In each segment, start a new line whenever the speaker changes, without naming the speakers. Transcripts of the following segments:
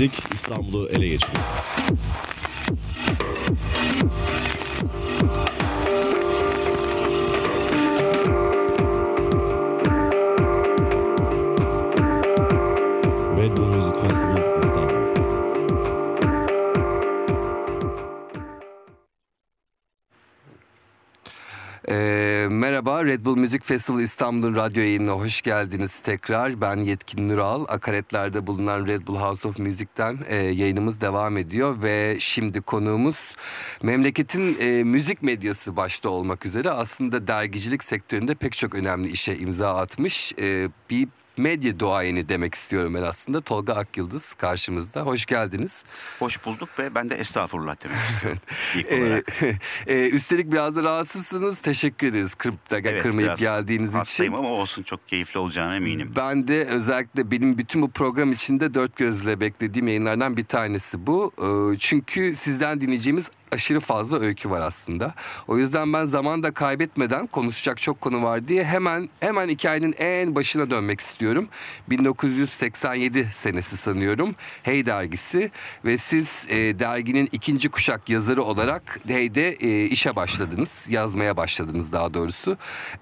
Müzik İstanbul'u ele geçiriyor. Red Bull
Müzik Festival İstanbul'un radyo yayınına hoş geldiniz tekrar. Ben Yetkin Nural, akaretlerde bulunan Red Bull House of Music'ten e, yayınımız devam ediyor. Ve şimdi konuğumuz memleketin e, müzik medyası başta olmak üzere aslında dergicilik sektöründe pek çok önemli işe imza atmış e, bir medya duayeni demek istiyorum ben aslında. Tolga Akyıldız karşımızda. Hoş geldiniz.
Hoş bulduk ve ben de estağfurullah demek istiyorum. İlk
Ee, e, üstelik biraz da rahatsızsınız. Teşekkür ederiz kırıp da
Evet,
kırmayıp geldiğiniz için.
ama olsun çok keyifli olacağına eminim.
Ben de özellikle benim bütün bu program içinde dört gözle beklediğim yayınlardan bir tanesi bu. Ee, Çünkü sizden dinleyeceğimiz aşırı fazla öykü var aslında. O yüzden ben zaman da kaybetmeden konuşacak çok konu var diye hemen hemen hikayenin en başına dönmek istiyorum. 1987 senesi sanıyorum. Hey dergisi ve siz e, derginin ikinci kuşak yazarı olarak Hey'de e, işe başladınız. Yazmaya başladınız daha doğrusu.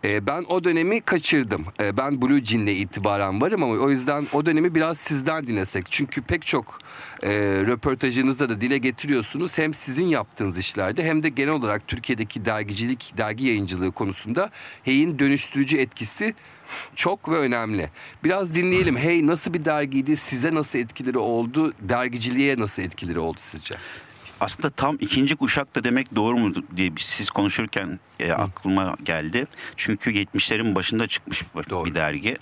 E, ben o dönemi kaçırdım. E, ben Blue Jean'le itibaren varım ama o yüzden o dönemi biraz sizden dinlesek. Çünkü pek çok e, röportajınızda da dile getiriyorsunuz. Hem sizin yaptığınız işlerde hem de genel olarak Türkiye'deki dergicilik, dergi yayıncılığı konusunda Hey'in dönüştürücü etkisi çok ve önemli. Biraz dinleyelim. Hey nasıl bir dergiydi? Size nasıl etkileri oldu? Dergiciliğe nasıl etkileri oldu sizce?
Aslında tam ikinci kuşak da demek doğru mu diye siz konuşurken e, aklıma geldi. Çünkü 70'lerin başında çıkmış bir,
Doğru.
bir dergi.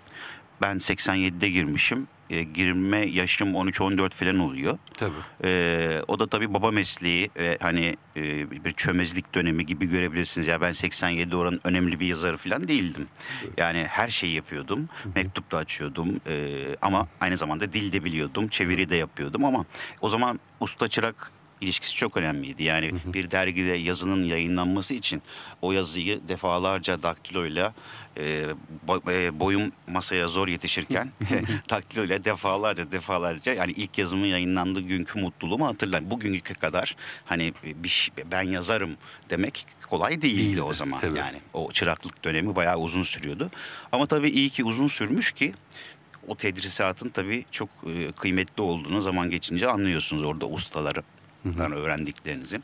Ben 87'de girmişim. E, girme yaşım 13-14 falan oluyor.
Tabii.
Ee, o da tabii baba mesleği ve hani e, bir çömezlik dönemi gibi görebilirsiniz. Ya ben 87 oranın önemli bir yazarı falan değildim. Yani her şeyi yapıyordum. Mektup da açıyordum. Ee, ama aynı zamanda dil de biliyordum. Çeviri de yapıyordum ama o zaman usta çırak ilişkisi çok önemliydi. Yani bir dergide yazının yayınlanması için o yazıyı defalarca daktiloyla e, bo- e, boyum masaya zor yetişirken daktiloyla defalarca defalarca yani ilk yazımın yayınlandığı günkü mutluluğumu hatırlarım. Bugünkü kadar hani bir ben yazarım demek kolay değildi,
Değildi,
o zaman.
tabii.
Yani o çıraklık dönemi bayağı uzun sürüyordu. Ama tabii iyi ki uzun sürmüş ki o tedrisatın tabii çok e, kıymetli olduğunu zaman geçince anlıyorsunuz orada ustaları öğrendiklerinizi.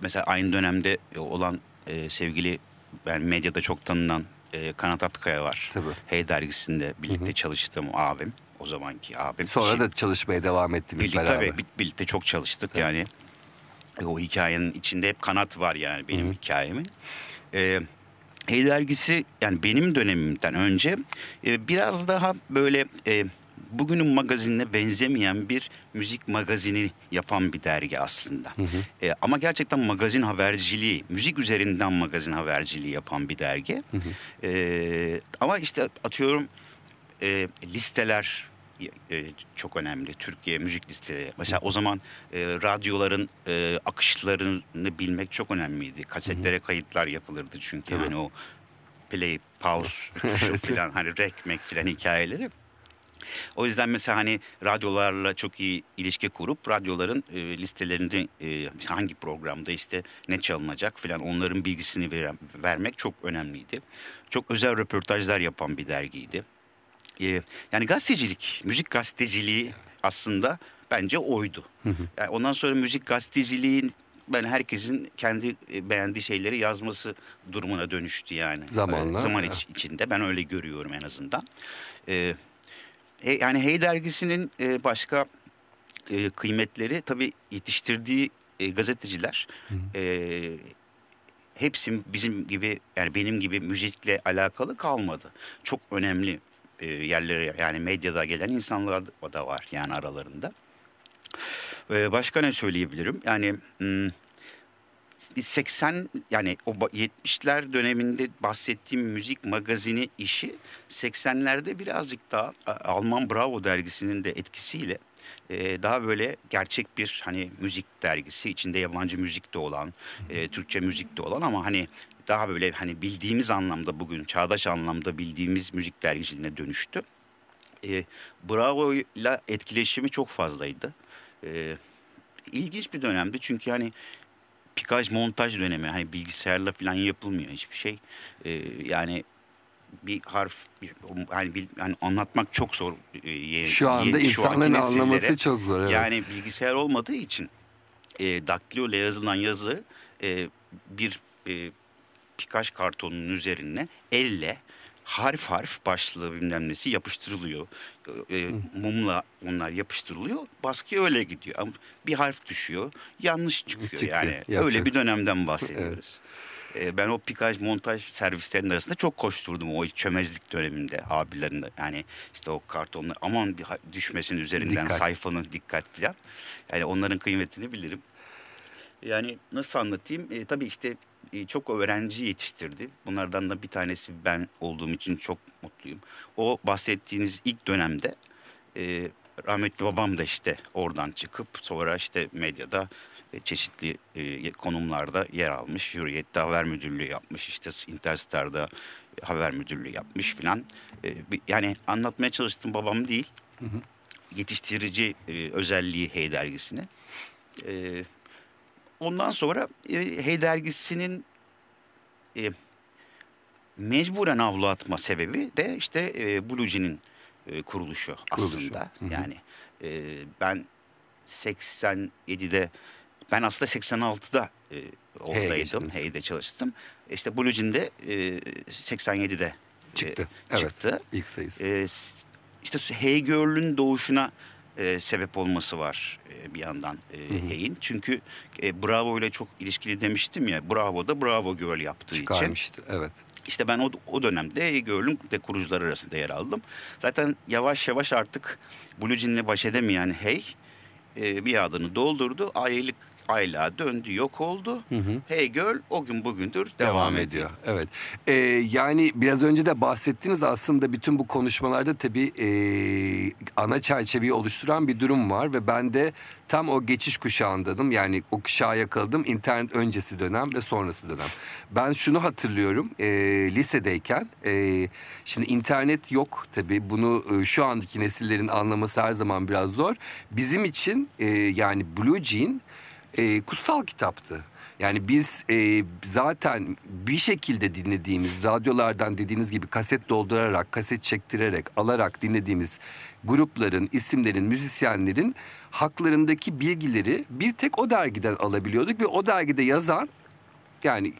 Mesela aynı dönemde olan e, sevgili ben medyada çok tanınan e, Kanat Atkaya var.
Tabii.
Hey dergisinde birlikte çalıştığım abim. O zamanki abim.
Sonra da çalışmaya devam ettiniz
Birlikte,
beraber.
tabii, bir- birlikte çok çalıştık yani. E, O hikayenin içinde hep kanat var yani benim hikayemin. Ee, Hey dergisi yani benim dönemimden önce e, biraz daha böyle e, bugünün magazinine benzemeyen bir müzik magazini yapan bir dergi aslında. E, ama gerçekten magazin haberciliği, müzik üzerinden magazin haberciliği yapan bir dergi. E, ama işte atıyorum e, listeler e, çok önemli. Türkiye müzik listeleri. Mesela o zaman e, radyoların e, akışlarını bilmek çok önemliydi. Kasetlere kayıtlar yapılırdı çünkü hani o play, pause tuşu falan hani rek mek hikayeleri. O yüzden mesela hani radyolarla çok iyi ilişki kurup radyoların e, listelerinde e, hangi programda işte ne çalınacak falan onların bilgisini veren- vermek çok önemliydi. Çok özel röportajlar yapan bir dergiydi. E, yani gazetecilik, müzik gazeteciliği aslında bence oydu. Yani ondan sonra müzik gazeteciliğin ben herkesin kendi e, beğendiği şeyleri yazması durumuna dönüştü yani.
Zamanla,
Zaman iç- içinde ben öyle görüyorum en azından. E, He- yani Hey dergisinin e, başka e, kıymetleri tabii yetiştirdiği e, gazeteciler e, hepsi bizim gibi yani benim gibi müzikle alakalı kalmadı. Çok önemli e, yerlere yani medyada gelen insanlar da var yani aralarında. E, başka ne söyleyebilirim? Yani hmm, 80 yani o ba- 70'ler döneminde bahsettiğim müzik magazini işi 80'lerde birazcık daha Alman Bravo dergisinin de etkisiyle e, daha böyle gerçek bir hani müzik dergisi içinde yabancı müzik de olan, e, Türkçe müzik de olan ama hani daha böyle hani bildiğimiz anlamda bugün çağdaş anlamda bildiğimiz müzik dergiciliğine dönüştü. E, Bravo ile etkileşimi çok fazlaydı. E, ilginç bir dönemdi çünkü hani pikaj montaj dönemi hani bilgisayarla falan yapılmıyor hiçbir şey. E, yani bir harf bir, hani, bil- hani anlatmak çok zor. e,
Şu anda
şu anki
insanların
nesillere.
anlaması çok zor. Evet.
Yani bilgisayar olmadığı için e, daktilo ile yazılan yazı e, bir e, pikaj kartonunun üzerine elle harf harf başlığı bilmem nesi yapıştırılıyor. E, e, mumla onlar yapıştırılıyor. Baskı öyle gidiyor. Ama bir harf düşüyor. Yanlış çıkıyor.
Çıkıyor,
Yani
yapacak.
öyle bir dönemden bahsediyoruz. E, ben o pikaj montaj servislerinin arasında çok koşturdum o çömezlik döneminde abilerin yani işte o kartonlar aman bir düşmesin üzerinden
Dikkat.
sayfanın dikkat falan. Yani onların kıymetini bilirim. Yani nasıl anlatayım? E, tabii işte çok öğrenci yetiştirdi. Bunlardan da bir tanesi ben olduğum için çok mutluyum. O bahsettiğiniz ilk dönemde e, rahmetli babam da işte oradan çıkıp sonra işte medyada e, çeşitli e, konumlarda yer almış. Hürriyet'te haber müdürlüğü yapmış. işte Interstar'da haber müdürlüğü yapmış filan. E, yani anlatmaya çalıştığım babam değil. Yetiştirici e, özelliği Hey dergisine. E, ondan sonra e, Hey dergisinin e, mecburen avlu atma sebebi de işte e, Blue Jean'in e, kuruluşu,
Kuruluşu.
aslında. Yani e, ben 87'de ben aslında 86'da e, oradaydım.
geçtiniz.
Hey'de çalıştım. İşte Blue Jean'de e, 87'de e,
Çıktı. Evet.
çıktı.
İlk sayısı.
E, işte Hey Girl'ün doğuşuna e, sebep olması var e, bir yandan e, Hey'in. Çünkü e, Bravo ile çok ilişkili demiştim ya. Bravo da Bravo Girl yaptığı için.
Çıkarmıştı. Evet.
İşte ben o, o dönemde Hey Girl'ün de kurucuları arasında yer aldım. Zaten yavaş yavaş artık Blue Jean'le baş edemeyen Hey e, bir adını doldurdu. Aylık aylığa döndü yok oldu. Hey Girl o gün bugündür devam, ediyor.
Evet. Ee, yani biraz önce de bahsettiniz aslında bütün bu konuşmalarda tabii ee, ana çerçeveyi oluşturan bir durum var ve ben de tam o geçiş kuşağındanım. Yani o kuşağa yakaladım internet öncesi dönem ve sonrası dönem. Ben şunu hatırlıyorum ee, lisedeyken ee, şimdi internet yok tabii bunu ee, şu andaki nesillerin anlaması her zaman biraz zor. Bizim için ee, yani Blue Jean e, kutsal kitaptı. Yani biz e, zaten bir şekilde dinlediğimiz radyolardan dediğiniz gibi kaset doldurarak, kaset çektirerek, alarak dinlediğimiz grupların, isimlerin, müzisyenlerin haklarındaki bilgileri bir tek o dergiden alabiliyorduk ve o dergide yazan yani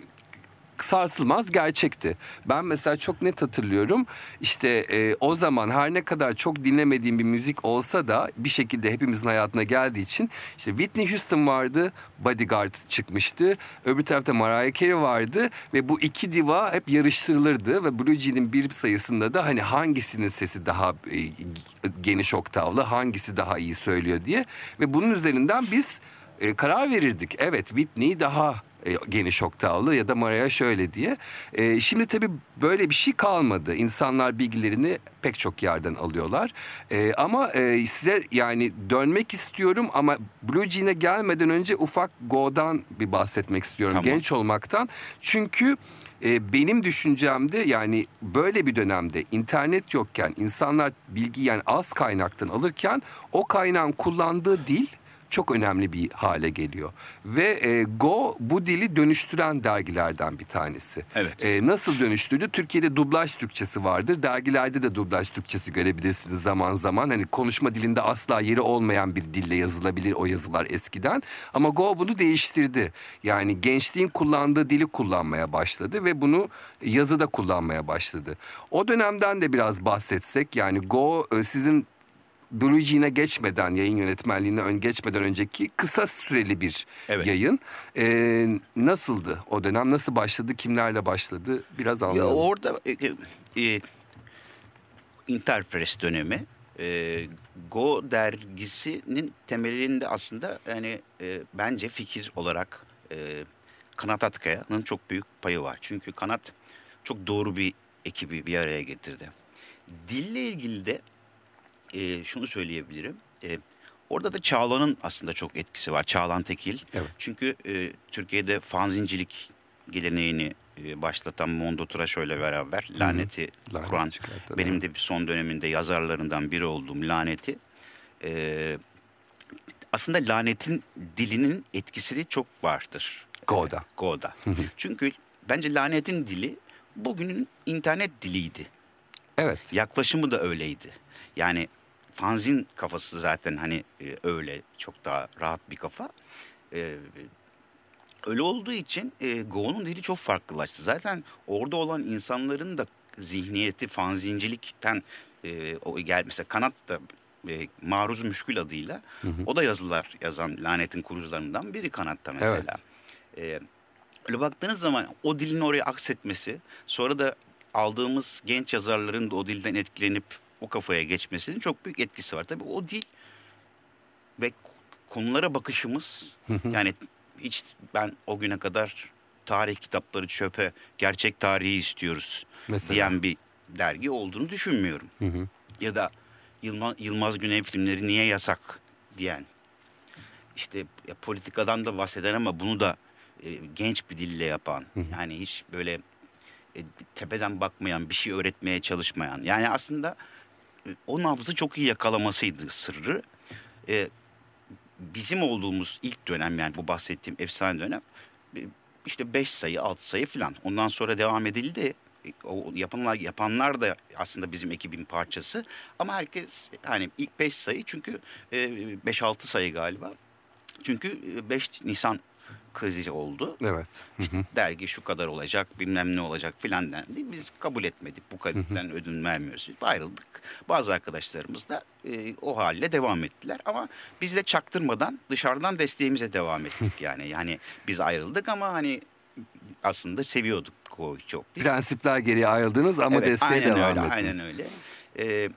sarsılmaz gerçekti. Ben mesela çok net hatırlıyorum. İşte e, o zaman her ne kadar çok dinlemediğim bir müzik olsa da bir şekilde hepimizin hayatına geldiği için işte Whitney Houston vardı, Bodyguard çıkmıştı. Öbür tarafta Mariah Carey vardı ve bu iki diva hep yarıştırılırdı ve Blue Jean'in bir sayısında da hani hangisinin sesi daha e, geniş oktavlı, hangisi daha iyi söylüyor diye ve bunun üzerinden biz e, karar verirdik. Evet Whitney daha e, geniş oktavlı ya da Mariah şöyle diye. E, şimdi tabii böyle bir şey kalmadı. İnsanlar bilgilerini pek çok yerden alıyorlar. E, ama e, size yani dönmek istiyorum ama Blue Jean'e gelmeden önce ufak Go'dan bir bahsetmek istiyorum.
Tamam.
Genç olmaktan. Çünkü e, benim düşüncemde yani böyle bir dönemde internet yokken insanlar bilgi yani az kaynaktan alırken o kaynağın kullandığı dil çok önemli bir hale geliyor. Ve e, Go bu dili dönüştüren dergilerden bir tanesi.
Evet.
E, nasıl dönüştürdü? Türkiye'de dublaj Türkçesi vardır. Dergilerde de dublaj Türkçesi görebilirsiniz zaman zaman. Hani konuşma dilinde asla yeri olmayan bir dille yazılabilir o yazılar eskiden. Ama Go bunu değiştirdi. Yani gençliğin kullandığı dili kullanmaya başladı ve bunu yazıda kullanmaya başladı. O dönemden de biraz bahsetsek yani Go e, sizin Jean'e geçmeden, yayın yönetmenliğine ön geçmeden önceki kısa süreli bir
Evet.
yayın. Ee, nasıldı o dönem? Nasıl başladı? Kimlerle başladı? Biraz
Ya
anlayalım.
orada e, e, Interpress dönemi e, Go dergisinin temelinde aslında yani e, bence fikir olarak e, Kanat Atkaya'nın çok büyük payı var. Çünkü Kanat çok doğru bir ekibi bir araya getirdi. Dille ilgili de e, şunu söyleyebilirim. E, orada da Çağlan'ın aslında çok etkisi var. Çağlan Tekil.
Evet.
Çünkü e, Türkiye'de fanzincilik geleneğini e, e, başlatan Mondo Tıraşo'yla beraber Laneti
Laneti
kuran
çıkartan,
benim de bir son döneminde yazarlarından biri olduğum Laneti e, aslında lanetin dilinin etkisi de çok vardır.
Go'da.
Go'da. Çünkü bence lanetin dili bugünün internet diliydi.
Evet.
Yaklaşımı da öyleydi. Yani fanzin kafası zaten hani e, öyle çok daha rahat bir kafa. E, öyle olduğu için e, Go'nun dili çok farklılaştı. Zaten orada olan insanların da zihniyeti fanzincilikten e, o gel mesela Kanat da e, Maruz Müşkül adıyla o da yazılar yazan lanetin kurucularından biri Kanat'ta mesela. E, öyle baktığınız zaman o dilin oraya aksetmesi sonra da aldığımız genç yazarların da o dilden etkilenip o kafaya geçmesinin çok büyük etkisi var. Tabii o dil ve konulara bakışımız yani hiç ben o güne kadar tarih kitapları çöpe gerçek tarihi istiyoruz
Mesela?
diyen bir dergi olduğunu düşünmüyorum. Ya da Yılmaz, Yılmaz Güney filmleri niye yasak diyen işte ya politikadan da bahseden ama bunu da e, genç bir dille yapan yani hiç böyle e, tepeden bakmayan bir şey öğretmeye çalışmayan yani aslında o nabzı çok iyi yakalamasıydı sırrı. E, bizim olduğumuz ilk dönem yani bu bahsettiğim efsane dönem e, işte 5 sayı 6 sayı falan ondan sonra devam edildi. E, O yapanlar yapanlar da aslında bizim ekibin parçası ama herkes hani ilk 5 sayı çünkü 5-6 sayı galiba. Çünkü 5 Nisan krizi oldu.
Evet.
Dergi şu kadar olacak bilmem ne olacak filan dendi. Biz kabul etmedik bu kaliten ödün vermiyoruz. Biz ayrıldık. Bazı arkadaşlarımız da e, o haliyle devam ettiler. Ama biz de çaktırmadan dışarıdan desteğimize devam ettik yani. Yani biz ayrıldık ama hani aslında seviyorduk o çok. Biz,
Prensipler geriye ayrıldınız ama
Evet,
desteğe
aynen
devam
öyle,
ettiniz.
Aynen öyle. Ee,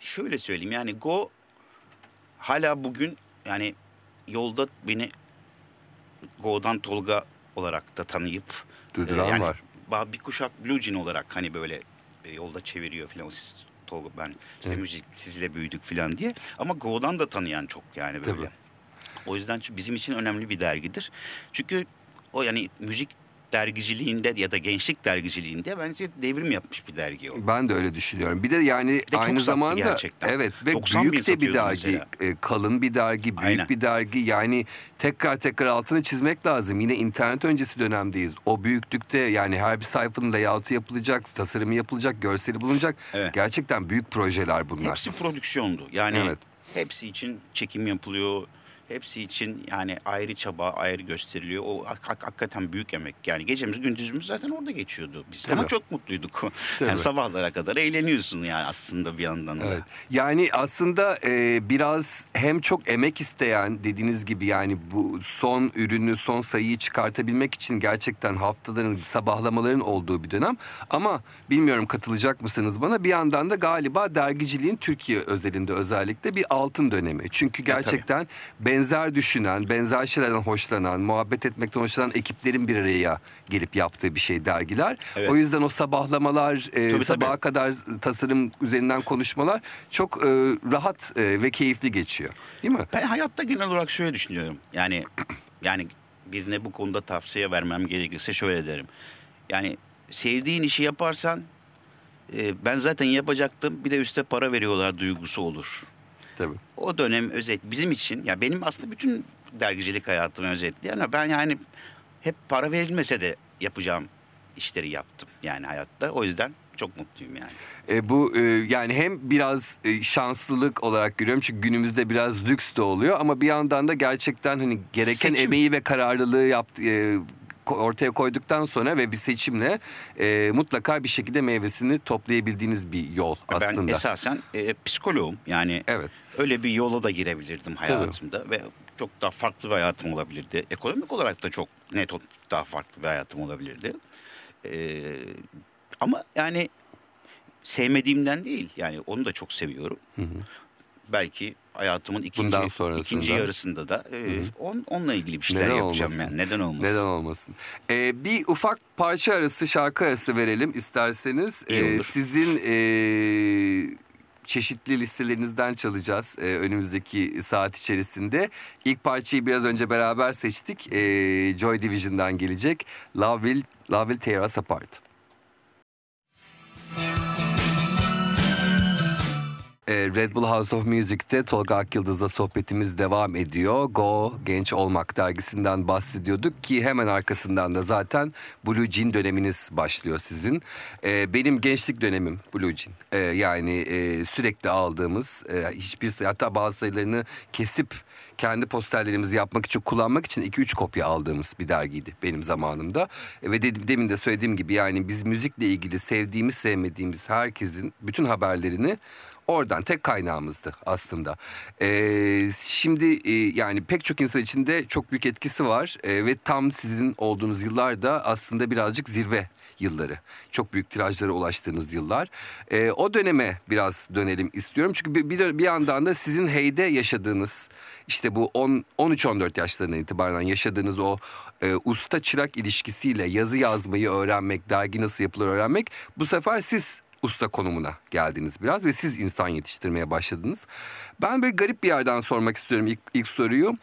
şöyle söyleyeyim yani Go hala bugün yani yolda beni Go'dan Tolga olarak da tanıyıp
Duyduran
yani
var.
Bir kuşak Blue Jean olarak hani böyle e, yolda çeviriyor falan. O siz, Tolga ben işte
Evet.
müzik sizle büyüdük falan diye. Ama Go'dan da tanıyan çok yani böyle.
Tabii.
O yüzden bizim için önemli bir dergidir. Çünkü o yani müzik dergiciliğinde ya da gençlik dergiciliğinde bence devrim yapmış bir dergi o.
Ben de öyle düşünüyorum. Bir de yani
çok
aynı
sattı
zamanda
gerçekten.
evet ve
90 bin
büyük de bir dergi,
mesela.
e, kalın bir dergi, büyük
Aynen.
bir dergi. Yani tekrar tekrar altını çizmek lazım. Yine internet öncesi dönemdeyiz. O büyüklükte yani her bir sayfanın layout'u yapılacak, tasarımı yapılacak, görseli bulunacak.
Evet.
Gerçekten büyük projeler bunlar.
Hepsi prodüksiyondu. Yani
Evet.
hepsi için çekim yapılıyor. Hepsi için yani ayrı çaba, ayrı gösteriliyor. O hak- hak- hakikaten büyük emek. Yani gecemiz gündüzümüz zaten orada geçiyordu. Biz
Tabii.
ama çok mutluyduk.
Tabii.
Yani sabahlara kadar eğleniyorsun yani aslında bir yandan da.
Evet. Yani aslında e, biraz hem çok emek isteyen dediğiniz gibi yani bu son ürünü, son sayıyı çıkartabilmek için gerçekten haftaların, sabahlamaların olduğu bir dönem. Ama bilmiyorum katılacak mısınız bana? Bir yandan da galiba dergiciliğin Türkiye özelinde özellikle bir altın dönemi. Çünkü gerçekten benzer düşünen, benzer şeylerden hoşlanan, muhabbet etmekten hoşlanan ekiplerin bir araya gelip yaptığı bir şey dergiler.
Evet.
O yüzden o sabahlamalar, e,
Tabii,
sabaha
tabii.
kadar tasarım üzerinden konuşmalar çok e, rahat e, ve keyifli geçiyor. Değil mi?
Ben hayatta genel olarak şöyle düşünüyorum. Yani yani birine bu konuda tavsiye vermem gerekirse şöyle derim. Yani sevdiğin işi yaparsan e, ben zaten yapacaktım bir de üste para veriyorlar duygusu olur.
Tabii.
O dönem özet bizim için ya benim aslında bütün dergicilik hayatımı özetleyen ama ben yani hep para verilmese de yapacağım işleri yaptım yani hayatta. O yüzden çok mutluyum yani.
E, bu e, yani hem biraz e, şanslılık olarak görüyorum çünkü günümüzde biraz lüks de oluyor ama bir yandan da gerçekten hani gereken
Seçim.
emeği ve kararlılığı yaptı e, ortaya koyduktan sonra ve bir seçimle e, mutlaka bir şekilde meyvesini toplayabildiğiniz bir yol aslında.
Ben esasen e, psikoloğum yani
Evet.
Öyle bir yola da girebilirdim hayatımda ve çok daha farklı bir hayatım olabilirdi. Ekonomik olarak da çok net daha farklı bir hayatım olabilirdi. E, ama yani sevmediğimden değil yani onu da çok seviyorum. Belki hayatımın ikinci,
Bundan sonrasında.
ikinci yarısında da e, on, onunla ilgili bir şeyler
Neden
yapacağım
olmasın?
yani. Neden olmasın?
Neden olmasın? Ee, bir ufak parça arası, şarkı arası verelim isterseniz.
İyi
Ee,
olur.
sizin ee, çeşitli listelerinizden çalacağız e, önümüzdeki saat içerisinde. İlk parçayı biraz önce beraber seçtik. E, Joy Division'dan gelecek. Love Will, Love Will Tear Us Apart. E, Red Bull House of Music'te Tolga Akyıldız'la sohbetimiz devam ediyor. Go Genç Olmak dergisinden bahsediyorduk ki hemen arkasından da zaten Blue Jean döneminiz başlıyor sizin. E, benim gençlik dönemim Blue Jean. E, yani e, sürekli aldığımız e, hiçbir hatta bazı sayılarını kesip kendi posterlerimizi yapmak için kullanmak için 2-3 kopya aldığımız bir dergiydi benim zamanımda. Ve dedim, demin de söylediğim gibi yani biz müzikle ilgili sevdiğimiz sevmediğimiz herkesin bütün haberlerini Oradan tek kaynağımızdı aslında. Ee, şimdi e, yani pek çok insan içinde çok büyük etkisi var Ee, ve tam sizin olduğunuz yıllar da aslında birazcık zirve yılları. Çok büyük tirajlara ulaştığınız yıllar. Ee, o döneme biraz dönelim istiyorum. Çünkü bir, bir, bir yandan da sizin heyde yaşadığınız işte bu 10 13-14 yaşlarından itibaren yaşadığınız o e, usta çırak ilişkisiyle yazı yazmayı öğrenmek, dergi nasıl yapılır öğrenmek bu sefer siz usta konumuna geldiniz biraz ve siz insan yetiştirmeye başladınız. Ben böyle garip bir yerden sormak istiyorum ilk, ilk soruyu.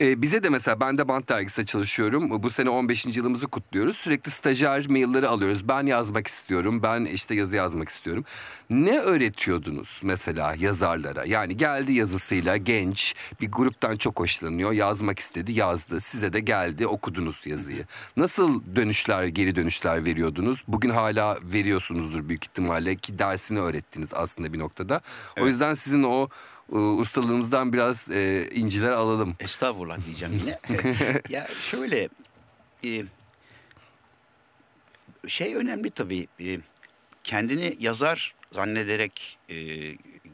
Ee, bize de mesela ben de Bant Dergisi'de çalışıyorum. Bu sene 15. yılımızı kutluyoruz. Sürekli stajyer mailleri alıyoruz. Ben yazmak istiyorum. Ben işte yazı yazmak istiyorum. Ne öğretiyordunuz mesela yazarlara? Yani geldi yazısıyla genç bir gruptan çok hoşlanıyor. Yazmak istedi yazdı. Size de geldi okudunuz yazıyı. Nasıl dönüşler geri dönüşler veriyordunuz? Bugün hala veriyorsunuzdur büyük ihtimalle ki dersini öğrettiniz aslında bir noktada. O yüzden sizin o ustalığınızdan biraz e, inciler alalım.
Estağfurullah diyeceğim yine. ya şöyle e, şey önemli tabii. E, kendini yazar zannederek e,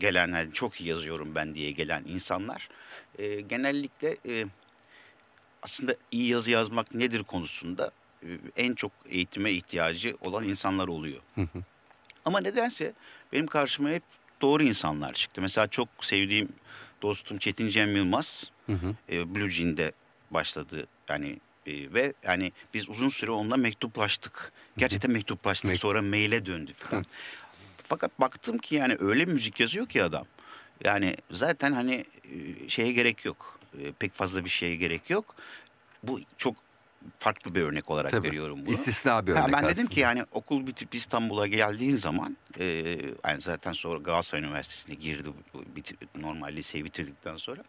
gelen yani çok iyi yazıyorum ben diye gelen insanlar e, genellikle e, aslında iyi yazı yazmak nedir konusunda e, en çok eğitime ihtiyacı olan insanlar oluyor. Ama nedense benim karşıma hep doğru insanlar çıktı. Mesela çok sevdiğim dostum Çetin Cem Yılmaz e, Blue Jean'de başladı. Yani e, ve yani biz uzun süre onunla mektuplaştık. Gerçekten mektuplaştık.
Mektup.
Sonra maile döndü falan. Fakat baktım ki yani öyle müzik yazıyor ki adam. Yani zaten hani e, şeye gerek yok. E, pek fazla bir şeye gerek yok. Bu çok farklı bir örnek olarak
Tabii.
veriyorum bunu.
İstisna bir
Ha,
örnek
ben dedim
aslında.
ki yani okul bitip İstanbul'a geldiğin zaman e, yani zaten sonra Galatasaray Üniversitesi'ne girdi bitir, normal liseyi bitirdikten sonra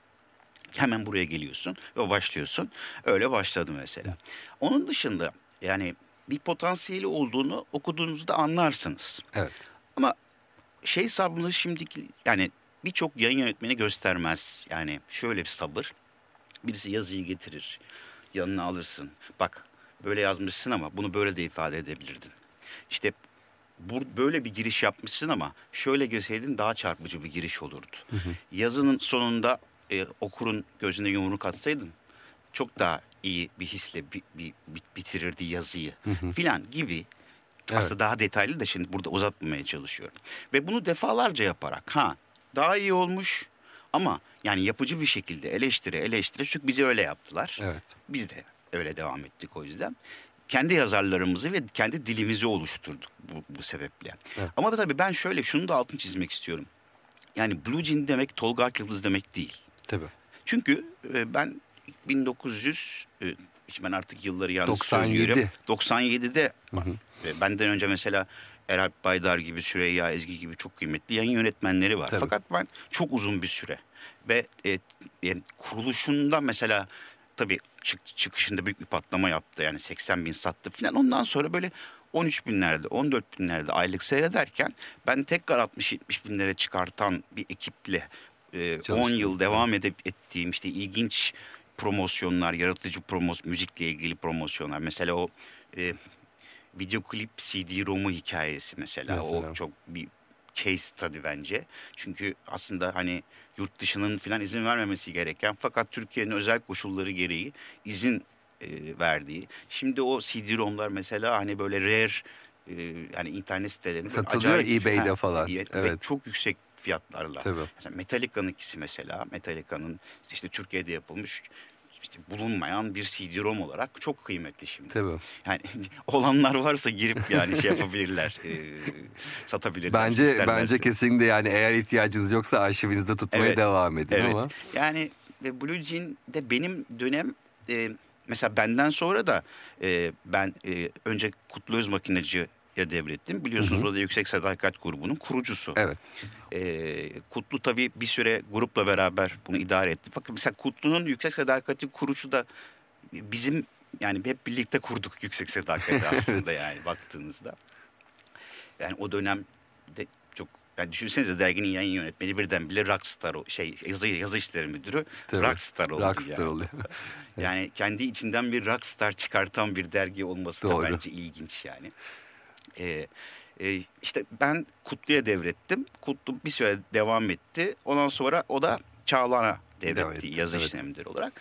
hemen buraya geliyorsun ve başlıyorsun. Öyle başladı mesela. Onun dışında yani bir potansiyeli olduğunu okuduğunuzda anlarsınız.
Evet.
Ama şey sabrını şimdiki yani birçok yayın yönetmeni göstermez. Yani şöyle bir sabır. Birisi yazıyı getirir. Yanına alırsın. Bak böyle yazmışsın ama bunu böyle de ifade edebilirdin. İşte bu, böyle bir giriş yapmışsın ama şöyle girseydin daha çarpıcı bir giriş olurdu. Yazının sonunda e, okurun gözüne yumruk atsaydın çok daha iyi bir hisle bi- bi- bi- bitirirdi yazıyı filan gibi
Evet.
aslında daha detaylı da şimdi burada uzatmamaya çalışıyorum. Ve bunu defalarca yaparak ha daha iyi olmuş ama yani yapıcı bir şekilde eleştire eleştire çünkü bizi öyle yaptılar.
Evet.
Biz de öyle devam ettik o yüzden. Kendi yazarlarımızı ve kendi dilimizi oluşturduk bu, bu sebeple.
Evet.
Ama tabii ben şöyle şunu da altını çizmek istiyorum. Yani Blue Jean demek Tolga Akyıldız demek değil.
Tabii.
Çünkü e, ben 1900 e, hiç ben artık yılları yanlış
97.
söylüyorum. 97'de e, benden önce mesela Eralp Baydar gibi, Süreyya Ezgi gibi çok kıymetli yayın yönetmenleri var.
Tabii.
Fakat ben çok uzun bir süre ve e, yani kuruluşunda mesela tabii çık, çıkışında büyük bir patlama yaptı. Yani 80 bin sattı falan. Ondan sonra böyle 13 binlerde, 14 binlerde aylık seyrederken ben tekrar 60-70 binlere çıkartan bir ekiple e, 10
Çalıştınız.
yıl devam edip ettiğim işte ilginç promosyonlar, yaratıcı promos, müzikle ilgili promosyonlar. Mesela o e, video klip CD-ROM'u hikayesi mesela.
Mesela.
O çok bir case study bence. Çünkü aslında hani yurt dışının falan izin vermemesi gereken fakat Türkiye'nin özel koşulları gereği izin e, verdiği. Şimdi o CD-ROM'lar mesela hani böyle rare e, yani internet sitelerinde
Satılıyor eBay'de
Ha,
falan.
ve
Evet.
çok yüksek fiyatlarla.
Tabii.
Mesela Metallica'nınkisi mesela Metallica'nın işte Türkiye'de yapılmış işte bulunmayan bir CD-ROM olarak çok kıymetli şimdi.
Tabii.
Yani olanlar varsa girip yani şey yapabilirler, e, satabilirler.
Bence
isterlerse.
bence kesinlikle yani eğer ihtiyacınız yoksa arşivinizde tutmaya
Evet.
devam edin
Evet.
ama.
Yani e, Blue Jean'de benim dönem e, mesela benden sonra da e, ben e, önce Kutlu Öz Makinacı'ya devrettim. Biliyorsunuz o da Yüksek Sadakat grubunun kurucusu.
Evet.
E, Kutlu tabii bir süre grupla beraber bunu idare etti. Fakat mesela Kutlu'nun Yüksek Sadakati kurucu da bizim yani hep birlikte kurduk Yüksek Sadakati aslında yani baktığınızda. Yani o dönemde çok yani düşünsenize derginin yayın yönetmeni birden bile rockstar o- şey yazı yazı işleri müdürü
Tabii.
rockstar oldu
Rockstar
yani.
oluyor.
Yani kendi içinden bir rockstar çıkartan bir dergi olması
Doğru.
da bence ilginç yani. Ee, e, işte ben Kutlu'ya devrettim. Kutlu bir süre devam etti. Ondan sonra o da Çağlan'a devretti
etti,
yazı
evet.
işleri müdürü olarak.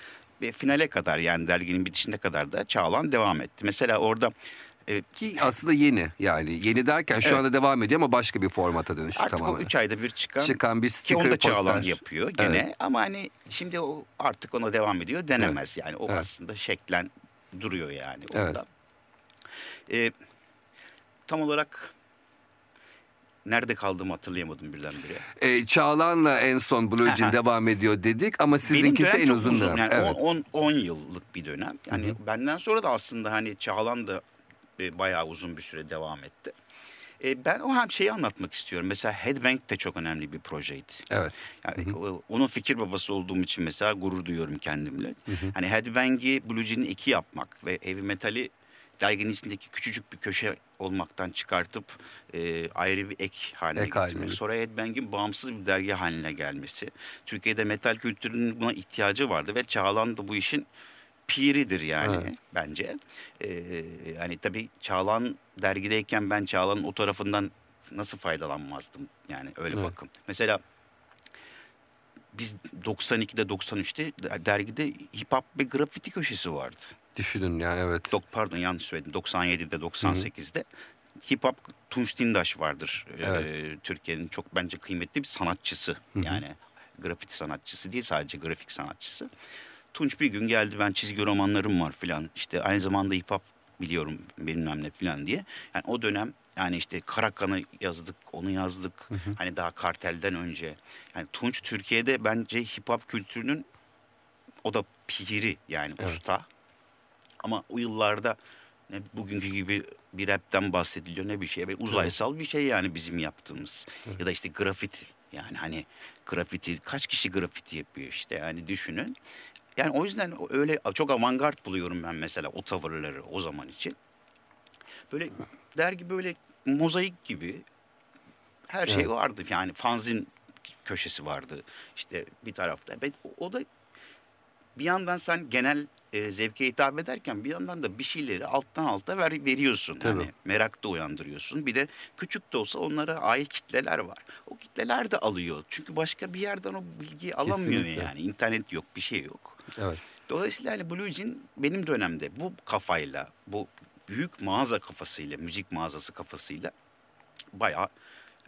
Ve finale kadar yani derginin bitişine kadar da Çağlan devam etti. Mesela orada e,
Ki aslında yeni yani yeni derken şu
Evet.
anda devam ediyor ama başka bir formata dönüştü
artık
tamamen.
o üç ayda bir çıkan
Çıkan bir
Ki onu da
sticker
Çağlan
poster.
yapıyor gene
Evet.
ama hani şimdi o artık ona devam ediyor denemez yani o
Evet.
aslında şeklen duruyor yani
Evet.
orada. Ee, tam olarak nerede kaldığımı hatırlayamadım birdenbire.
Ee, Çağlan'la en son Blue Jean devam ediyor dedik ama sizinkisi en
çok
uzun dönem.
Yani
evet.
10 10 yıllık bir dönem. Yani benden sonra da aslında hani Çağlan da e, bayağı uzun bir süre devam etti. E, ben o hem şeyi anlatmak istiyorum. Mesela Headbang de çok önemli bir projeydi.
Evet.
Yani o- onun fikir babası olduğum için mesela gurur duyuyorum kendimle. Hani Headbang'i Blue Jean'i iki yapmak ve heavy metali derginin içindeki küçücük bir köşe olmaktan çıkartıp e, ayrı bir ek haline
Ek
getirmek.
getir-
Sonra Headbang'in bağımsız bir dergi haline gelmesi. Türkiye'de metal kültürünün buna ihtiyacı vardı ve Çağlan da bu işin piridir yani
Evet.
bence. Ee, yani tabii Çağlan dergideyken ben Çağlan'ın o tarafından nasıl faydalanmazdım yani öyle
Evet.
bakın. Mesela biz 92'de 93'te dergide hip hop ve grafiti köşesi vardı.
Düşünün yani evet.
Dok pardon yanlış söyledim. 97'de 98'de hip hop Tunç Dindaş vardır. Ee,
Evet.
Türkiye'nin çok bence kıymetli bir sanatçısı. Yani grafiti sanatçısı değil sadece grafik sanatçısı. Tunç bir gün geldi ben çizgi romanlarım var filan. İşte aynı zamanda hip hop biliyorum bilmem ne filan diye. Yani o dönem yani işte Karakan'ı yazdık, onu yazdık. Hani daha kartelden önce. Yani Tunç Türkiye'de bence hip hop kültürünün o da piri yani usta. Ama o yıllarda ne bugünkü gibi bir rapten bahsediliyor ne bir şey ve uzaysal bir şey yani bizim yaptığımız. Ya da işte grafiti yani hani grafiti kaç kişi grafiti yapıyor işte yani düşünün. Yani o yüzden öyle çok avantgard buluyorum ben mesela o tavırları o zaman için. Böyle dergi böyle mozaik gibi her şey
Evet.
vardı. Yani fanzin köşesi vardı. İşte bir tarafta. Ben, o da bir yandan sen genel e, zevke hitap ederken bir yandan da bir şeyleri alttan alta ver, veriyorsun.
Tabii.
Yani merak da uyandırıyorsun. Bir de küçük de olsa onlara ait kitleler var. O kitleler de alıyor. Çünkü başka bir yerden o bilgiyi alamıyor
Kesinlikle.
yani. İnternet yok, bir şey yok.
Evet.
Dolayısıyla hani Blue Jean benim dönemde bu kafayla, bu büyük mağaza kafasıyla, müzik mağazası kafasıyla bayağı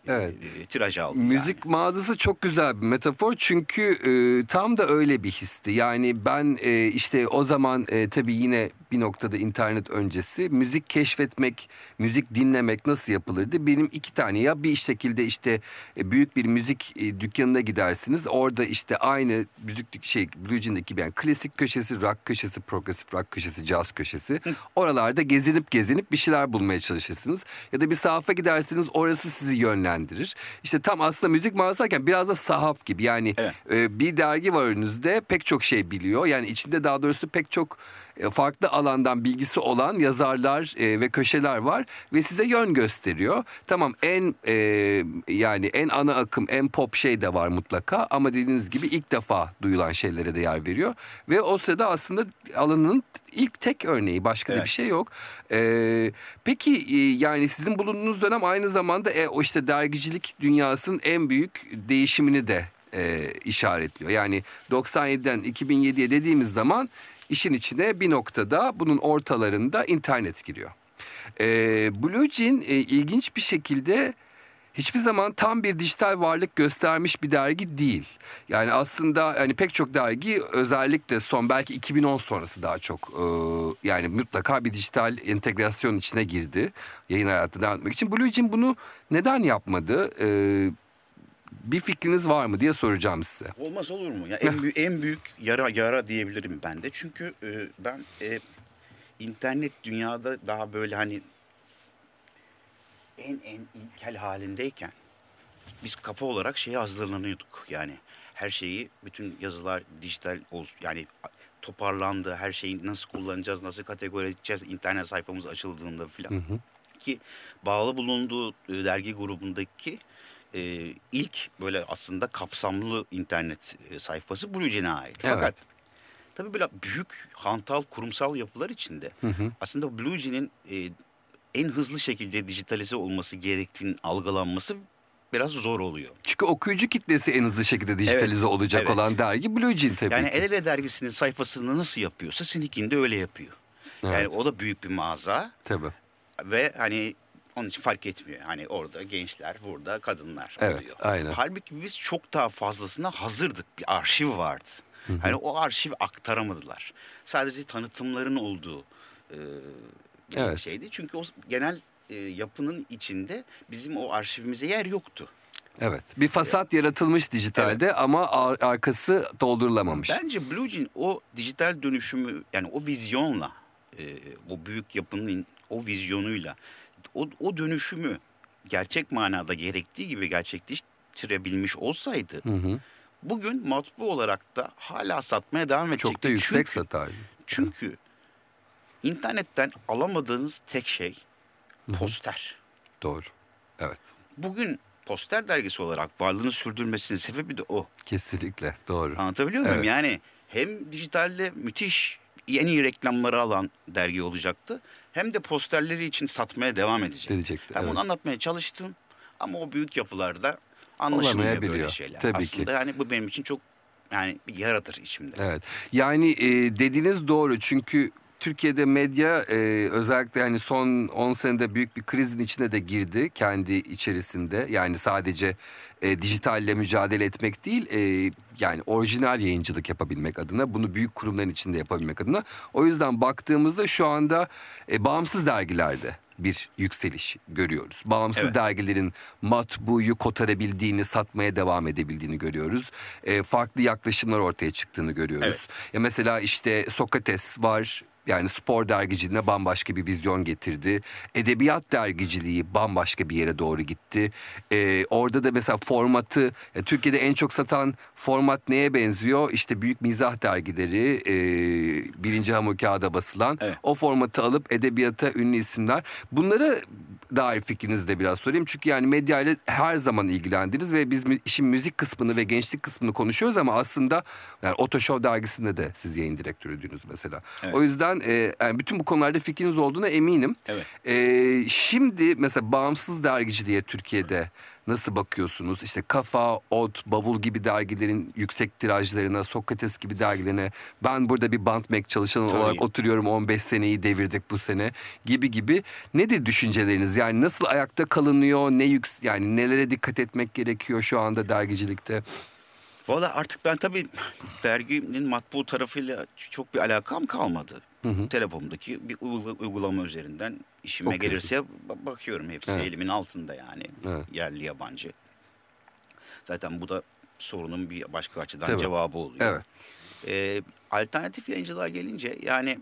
Evet.
e, tiraj aldı.
Müzik
yani.
mağazası çok güzel bir metafor çünkü e, tam da öyle bir histi. Yani ben e, işte o zaman e, tabii yine bir noktada internet öncesi müzik keşfetmek, müzik dinlemek nasıl yapılırdı? Benim iki tane ya bir şekilde işte e, büyük bir müzik e, dükkanına gidersiniz. Orada işte aynı müzik şey Blue Jean'deki gibi yani klasik köşesi, rock köşesi, progresif rock köşesi, jazz köşesi. Oralarda gezinip gezinip bir şeyler bulmaya çalışırsınız. Ya da bir sahafa gidersiniz orası sizi yönlendirir. İşte tam aslında müzik mağazasıyken biraz da sahaf gibi. Yani
Evet.
e, bir dergi var önünüzde pek çok şey biliyor. Yani içinde daha doğrusu pek çok farklı alandan bilgisi olan yazarlar e, ve köşeler var ve size yön gösteriyor. Tamam en e, yani en ana akım en pop şey de var mutlaka ama dediğiniz gibi ilk defa duyulan şeylere de yer veriyor ve o sırada aslında alanın ilk tek örneği başka da
Evet.
bir şey yok. E, peki e, yani sizin bulunduğunuz dönem aynı zamanda e, o işte dergicilik dünyasının en büyük değişimini de e, işaretliyor. Yani 97'den 2007'ye dediğimiz zaman işin içine bir noktada bunun ortalarında internet giriyor. E, Blue Jean e, ilginç bir şekilde hiçbir zaman tam bir dijital varlık göstermiş bir dergi değil. Yani aslında hani pek çok dergi özellikle son belki 2010 sonrası daha çok e, yani mutlaka bir dijital entegrasyon içine girdi. Yayın hayatı devam etmek için. Blue Jean bunu neden yapmadı? E, bir fikriniz var mı diye soracağım size.
Olmaz olur mu? Ya en, büyük, en büyük yara yara diyebilirim ben de. Çünkü e, ben e, internet dünyada daha böyle hani en en ilkel halindeyken biz kafa olarak şeye hazırlanıyorduk. Yani her şeyi bütün yazılar dijital olsun yani toparlandı. Her şeyi nasıl kullanacağız, nasıl kategori edeceğiz internet sayfamız açıldığında filan. Ki bağlı bulunduğu e, dergi grubundaki e, ilk böyle aslında kapsamlı internet e, sayfası Blue ait.
Evet.
Fakat tabii böyle büyük hantal kurumsal yapılar içinde aslında Blue e, en hızlı şekilde dijitalize olması gerektiğinin algılanması biraz zor oluyor.
Çünkü okuyucu kitlesi en hızlı şekilde dijitalize
Evet,
olacak
evet.
olan dergi Blue Jean tabii
Yani
ki.
El Ele dergisinin sayfasını nasıl yapıyorsa seninkini de öyle yapıyor. Yani
Evet.
o da büyük bir mağaza
Tabii.
ve hani onun için fark etmiyor. Hani orada gençler, burada kadınlar
Evet,
oluyor.
aynen.
Halbuki biz çok daha fazlasına hazırdık. Bir arşiv vardı. Hani o arşiv aktaramadılar. Sadece tanıtımların olduğu e, bir
Evet.
şeydi. Çünkü o genel e, yapının içinde bizim o arşivimize yer yoktu.
Evet. Bir fasat yaratılmış dijitalde ama ar- arkası doldurulamamış.
Bence Blue Jean o dijital dönüşümü yani o vizyonla e, o büyük yapının o vizyonuyla o, o dönüşümü gerçek manada gerektiği gibi gerçekleştirebilmiş olsaydı bugün matbu olarak da hala satmaya devam edecekti.
Çok da yüksek
çünkü,
satar.
Çünkü internetten alamadığınız tek şey poster.
Doğru. Evet.
Bugün poster dergisi olarak varlığını sürdürmesinin sebebi de o.
Kesinlikle doğru.
Anlatabiliyor muyum?
Evet.
Yani hem dijitalde müthiş en iyi reklamları alan dergi olacaktı. Hem de posterleri için satmaya devam edecek.
Edecekti,
Ben
evet.
bunu anlatmaya çalıştım. Ama o büyük yapılarda anlaşılmıyor böyle şeyler.
Tabii
Aslında
ki.
yani bu benim için çok yani bir yaradır içimde.
Evet. Yani e, dediğiniz doğru çünkü Türkiye'de medya e, özellikle yani son 10 senede büyük bir krizin içine de girdi kendi içerisinde. Yani sadece e, dijitalle mücadele etmek değil e, yani orijinal yayıncılık yapabilmek adına bunu büyük kurumların içinde yapabilmek adına. O yüzden baktığımızda şu anda e, bağımsız dergilerde bir yükseliş görüyoruz. Bağımsız
Evet.
dergilerin matbuyu kotarabildiğini, satmaya devam edebildiğini görüyoruz. E, farklı yaklaşımlar ortaya çıktığını görüyoruz. Ya mesela işte Sokrates var. Yani spor dergiciliğine bambaşka bir vizyon getirdi. Edebiyat dergiciliği bambaşka bir yere doğru gitti. E, orada da mesela formatı, ya Türkiye'de en çok satan format neye benziyor? İşte büyük mizah dergileri, e, birinci hamur kağıda basılan.
Evet.
O formatı alıp edebiyata ünlü isimler. Bunlara dair fikrinizi de biraz sorayım. Çünkü yani medya ile her zaman ilgilendiniz ve biz işin müzik kısmını ve gençlik kısmını konuşuyoruz ama aslında yani Oto Show dergisinde de siz yayın direktörüydünüz mesela.
Evet.
O yüzden e, yani bütün bu konularda fikriniz olduğuna eminim.
Evet.
E, şimdi mesela bağımsız dergiciliğe Türkiye'de nasıl bakıyorsunuz? İşte Kafa, Ot, Bavul gibi dergilerin yüksek tirajlarına, Sokrates gibi dergilerine ben burada bir Bantmek çalışanı
Tabii.
olarak oturuyorum 15 seneyi devirdik bu sene gibi gibi. Nedir düşünceleriniz? Yani nasıl ayakta kalınıyor? Ne yüks yani nelere dikkat etmek gerekiyor şu anda dergicilikte?
Valla artık ben tabii derginin matbu tarafıyla çok bir alakam kalmadı. Telefonumdaki bir uygula- uygulama üzerinden işime
Okuyorsun.
gelirse ba- bakıyorum. Hepsi
Evet.
elimin altında yani.
Evet.
Yerli yabancı. Zaten bu da sorunun bir başka açıdan
Tabii.
cevabı oluyor.
Evet.
Ee, alternatif yayıncılığa gelince yani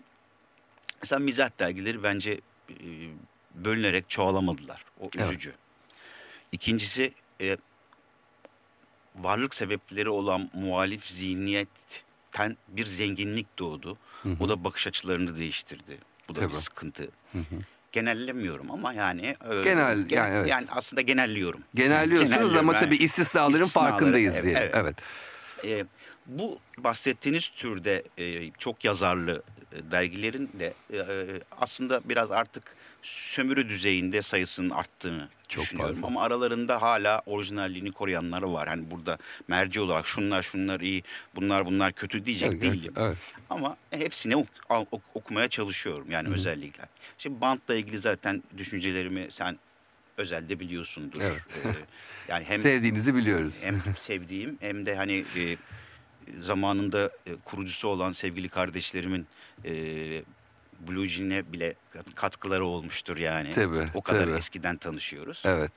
mesela mizah dergileri bence e, bölünerek çoğalamadılar. O
Evet.
üzücü. İkincisi e, varlık sebepleri olan muhalif zihniyetten bir zenginlik doğdu. O da bakış açılarını değiştirdi. Bu da
Tabii.
bir sıkıntı. Genellemiyorum ama yani e,
Genel, yani evet.
yani aslında genelliyorum.
Genelliyorsunuz
Genelliyorum
ama
yani.
tabii istisnaların
İstisnaları,
farkındayız
evet,
diyelim.
evet.
Evet.
E, bu bahsettiğiniz türde e, çok yazarlı e, dergilerin de e, aslında biraz artık sömürü düzeyinde sayısının arttığını
Çok
düşünüyorum.
fazla.
Ama aralarında hala orijinalliğini koruyanları var. Hani burada merci olarak şunlar şunlar iyi, bunlar bunlar kötü diyecek
Evet,
değilim.
evet.
Ama hepsini ok- ok- okumaya çalışıyorum yani özellikle. Şimdi bantla ilgili zaten düşüncelerimi sen özelde biliyorsundur.
Evet.
Ee, yani hem
Sevdiğinizi biliyoruz.
hem sevdiğim hem de hani e, zamanında e, kurucusu olan sevgili kardeşlerimin e, Blue Jean'e bile katkıları olmuştur yani.
Tabii,
o kadar
tabii.
eskiden tanışıyoruz.
Evet.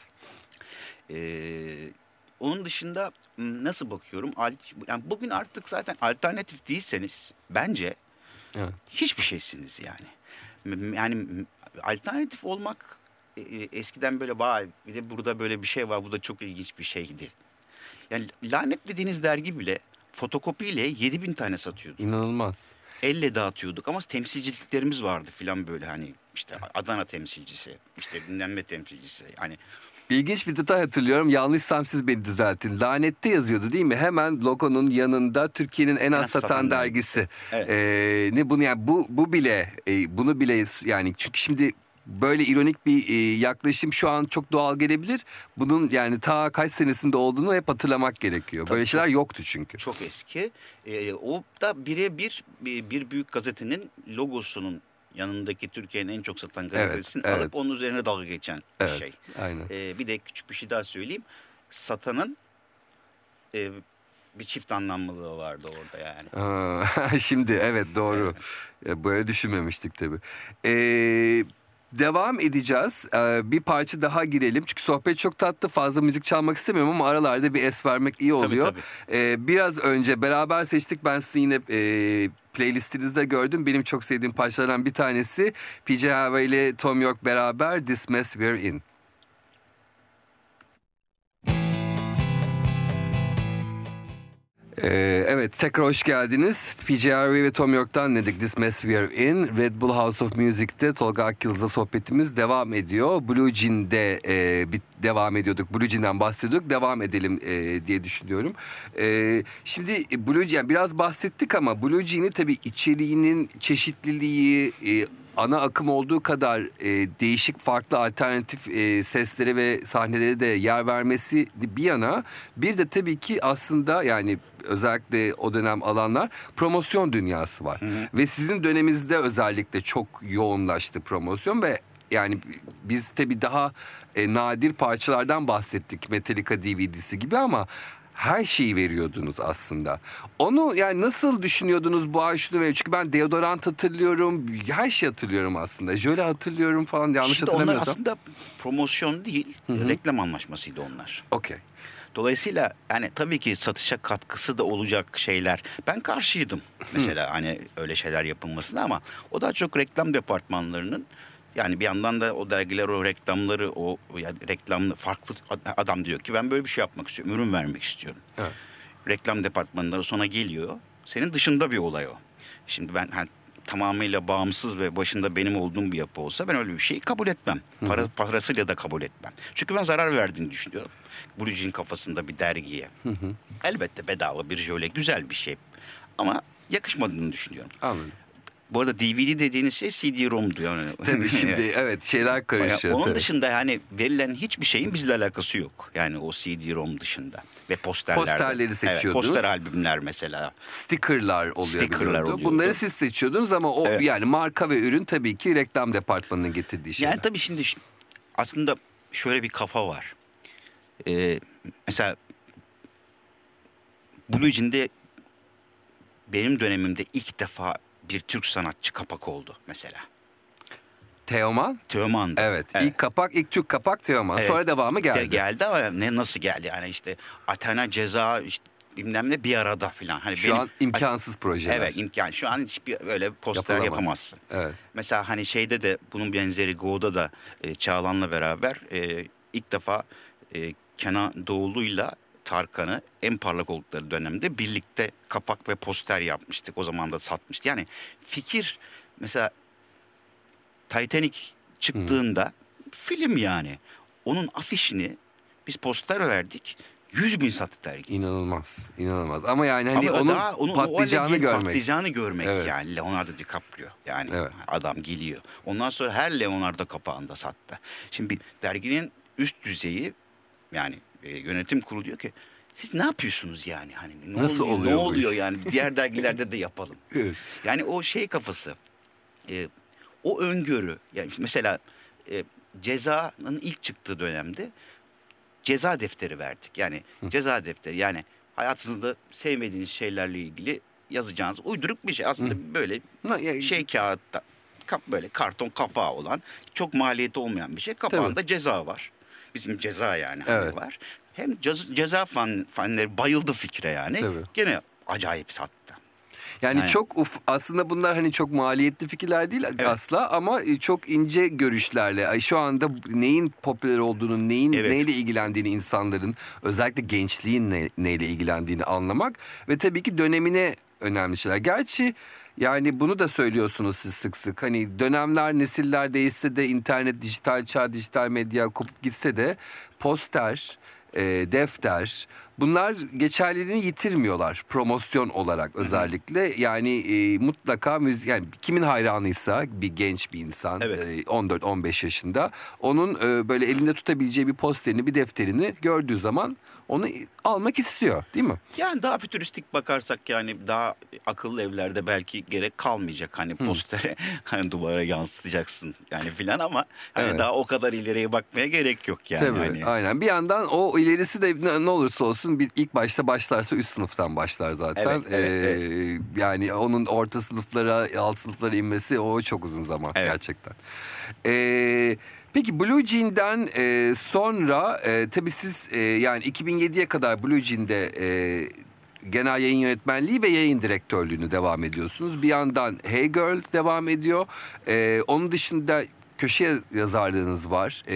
Ee, onun dışında nasıl bakıyorum? Yani bugün artık zaten alternatif değilseniz bence
Evet.
hiçbir şeysiniz yani. Yani alternatif olmak e, e, eskiden böyle vay bir de burada böyle bir şey var bu da çok ilginç bir şeydi. Yani lanet dediğiniz dergi bile fotokopiyle 7000 tane satıyordu.
İnanılmaz.
Elle dağıtıyorduk ama temsilciliklerimiz vardı filan böyle hani işte Adana temsilcisi, işte ne temsilcisi. Hani
İlginç bir detay hatırlıyorum. Yanlışsam siz beni düzeltin. Lanette yazıyordu değil mi? Hemen logonun yanında Türkiye'nin en az
az
satan,
satan
dergisi.
Evet.
Ee, ne bunu yani bu bu bile e, bunu bile yani çünkü şimdi böyle ironik bir e, yaklaşım şu an çok doğal gelebilir. Bunun yani ta kaç senesinde olduğunu hep hatırlamak gerekiyor.
Tabii,
böyle şeyler yoktu çünkü.
çok eski. Ee, o da birebir bir, büyük gazetenin logosunun yanındaki Türkiye'nin en çok satan gazetesini
evet.
alıp onun üzerine dalga geçen
Evet.
şey.
Aynen.
Ee, bir de küçük bir şey daha söyleyeyim. Satanın e, bir çift anlamlılığı vardı orada yani.
Aa, Şimdi evet doğru. Ya, Böyle düşünmemiştik tabii. Ee, devam edeceğiz. Ee, bir parça daha girelim. Çünkü sohbet çok tatlı. Fazla müzik çalmak istemiyorum ama aralarda bir es vermek iyi oluyor.
tabii.
Ee, biraz önce beraber seçtik. Ben sizi yine e, playlistinizde gördüm. Benim çok sevdiğim parçalardan bir tanesi. PJ Harvey ile Tom York beraber This Mess We're In. Ee, evet tekrar hoş geldiniz. Harvey ve Tom York'tan dedik This Mess We Are In. Red Bull House of Music'te Tolga Akyıldız'la sohbetimiz devam ediyor. Blue Jean'de e, bir devam ediyorduk. Blue Jean'den bahsediyorduk. Devam edelim e, diye düşünüyorum. E, şimdi Blue Jean biraz bahsettik ama Blue Jean'i tabii içeriğinin çeşitliliği, e, ana akım olduğu kadar e, değişik farklı alternatif e, seslere ve sahnelere de yer vermesi bir yana bir de tabii ki aslında yani özellikle o dönem alanlar promosyon dünyası var. Ve sizin döneminizde özellikle çok yoğunlaştı promosyon ve yani biz tabii daha e, nadir parçalardan bahsettik Metallica DVD'si gibi ama her şeyi veriyordunuz aslında. Onu yani nasıl düşünüyordunuz bu ay şunu veriyor? Çünkü ben deodorant hatırlıyorum, her şey hatırlıyorum aslında. Jöle hatırlıyorum falan yanlış
Şimdi onlar
hatırlamıyorsam.
aslında promosyon değil, reklam anlaşmasıydı onlar.
Okey.
Dolayısıyla yani tabii ki satışa katkısı da olacak şeyler. Ben karşıydım mesela hani öyle şeyler yapılmasına ama o daha çok reklam departmanlarının yani bir yandan da o dergiler o reklamları o yani reklamlı farklı adam diyor ki ben böyle bir şey yapmak istiyorum. Ürün vermek istiyorum.
Evet.
Reklam departmanları sonra geliyor. Senin dışında bir olay o. Şimdi ben hani tamamıyla bağımsız ve başında benim olduğum bir yapı olsa ben öyle bir şeyi kabul etmem. Para, parasıyla da kabul etmem. Çünkü ben zarar verdiğini düşünüyorum. Jean kafasında bir dergiye. Elbette bedava bir jöle güzel bir şey. Ama yakışmadığını düşünüyorum.
Anladım.
Bu arada DVD dediğiniz şey CD-ROM'du yani.
Tabii şimdi evet şeyler karışıyor.
Onun
tabii.
dışında yani verilen hiçbir şeyin bizle alakası yok. Yani o CD-ROM dışında. Ve posterlerde.
Posterleri seçiyordunuz.
Evet, poster albümler mesela.
Stickerlar oluyor.
Stickerlar oluyordu.
Bunları siz seçiyordunuz ama o
Evet.
yani marka ve ürün tabii ki reklam departmanının getirdiği şeyler.
Yani tabii şimdi aslında şöyle bir kafa var. Ee, mesela Blue Jean'de benim dönemimde ilk defa bir Türk sanatçı kapak oldu mesela.
Teoman.
Teoman'dı.
Evet, ilk kapak ilk Türk kapak Teoman.
Evet.
Sonra devamı geldi.
De- geldi ama ne nasıl geldi yani işte Athena ceza işte bilmem ne bir arada filan. Hani
Şu
benim-
an imkansız projeler.
Evet imkan. Şu an hiçbir öyle poster
Yapılamaz.
yapamazsın.
Evet.
Mesela hani şeyde de bunun benzeri Go'da da e, Çağlan'la beraber e, ilk defa e, Kenan Doğulu'yla Tarkan'ı en parlak oldukları dönemde birlikte kapak ve poster yapmıştık. O zaman da satmıştı. Yani fikir mesela Titanic çıktığında film yani. Onun afişini biz poster verdik. 100 bin sattı dergi.
İnanılmaz. inanılmaz. Ama yani hani
Ama
onun
daha onu,
patlayacağını görmek.
Patlayacağını görmek
Evet.
yani Leonardo DiCaprio. Yani
Evet.
adam geliyor. Ondan sonra her Leonardo kapağında sattı. Şimdi bir derginin üst düzeyi yani e, yönetim kurulu diyor ki siz ne yapıyorsunuz yani hani ne
Nasıl
oluyor,
oluyor
ne oluyor
iş?"
yani diğer dergilerde de yapalım.
Evet.
Yani o şey kafası e, o öngörü yani mesela e, cezanın ilk çıktığı dönemde ceza defteri verdik. Yani ceza defteri yani hayatınızda sevmediğiniz şeylerle ilgili yazacağınız uyduruk bir şey. Aslında böyle şey kağıtta kap böyle karton kapağı olan çok maliyeti olmayan bir şey. Kapağında ceza var. Bizim ceza yani hani
Evet.
var. Hem ceza, ceza fan, fanları bayıldı fikre yani.
Tabii.
Gene acayip sattı.
Yani
Aynen.
çok uf, aslında bunlar hani çok maliyetli fikirler değil asla ama e, çok ince görüşlerle şu anda neyin popüler olduğunu, neyin
Evet.
neyle ilgilendiğini insanların özellikle gençliğin ne, neyle ilgilendiğini anlamak ve tabii ki dönemine önemli şeyler. Gerçi yani bunu da söylüyorsunuz siz sık sık. Hani dönemler, nesiller değişse de internet, dijital çağ, dijital medya kopup gitse de poster, e, defter bunlar geçerliliğini yitirmiyorlar promosyon olarak özellikle. Yani e, mutlaka müzik yani kimin hayranıysa bir genç bir insan
Evet.
e, 14-15 yaşında onun e, böyle elinde tutabileceği bir posterini bir defterini gördüğü zaman onu almak istiyor değil mi?
Yani daha fütüristik bakarsak yani daha akıllı evlerde belki gerek kalmayacak hani postere hani duvara yansıtacaksın yani filan ama hani
Evet.
daha o kadar ileriye bakmaya gerek yok yani.
Tabii
hani.
aynen. Bir yandan o ilerisi de ne, ne olursa olsun bir ilk başta başlarsa üst sınıftan başlar zaten.
Evet, evet,
Ee, Yani onun orta sınıflara, alt sınıflara inmesi o çok uzun zaman
Evet.
gerçekten. Ee, peki Blue Jean'den e, sonra e, tabii siz e, yani 2007'ye kadar Blue Jean'de e, genel yayın yönetmenliği ve yayın direktörlüğünü devam ediyorsunuz. Bir yandan Hey Girl devam ediyor. Ee, onun dışında köşe yazarlığınız var. Ee,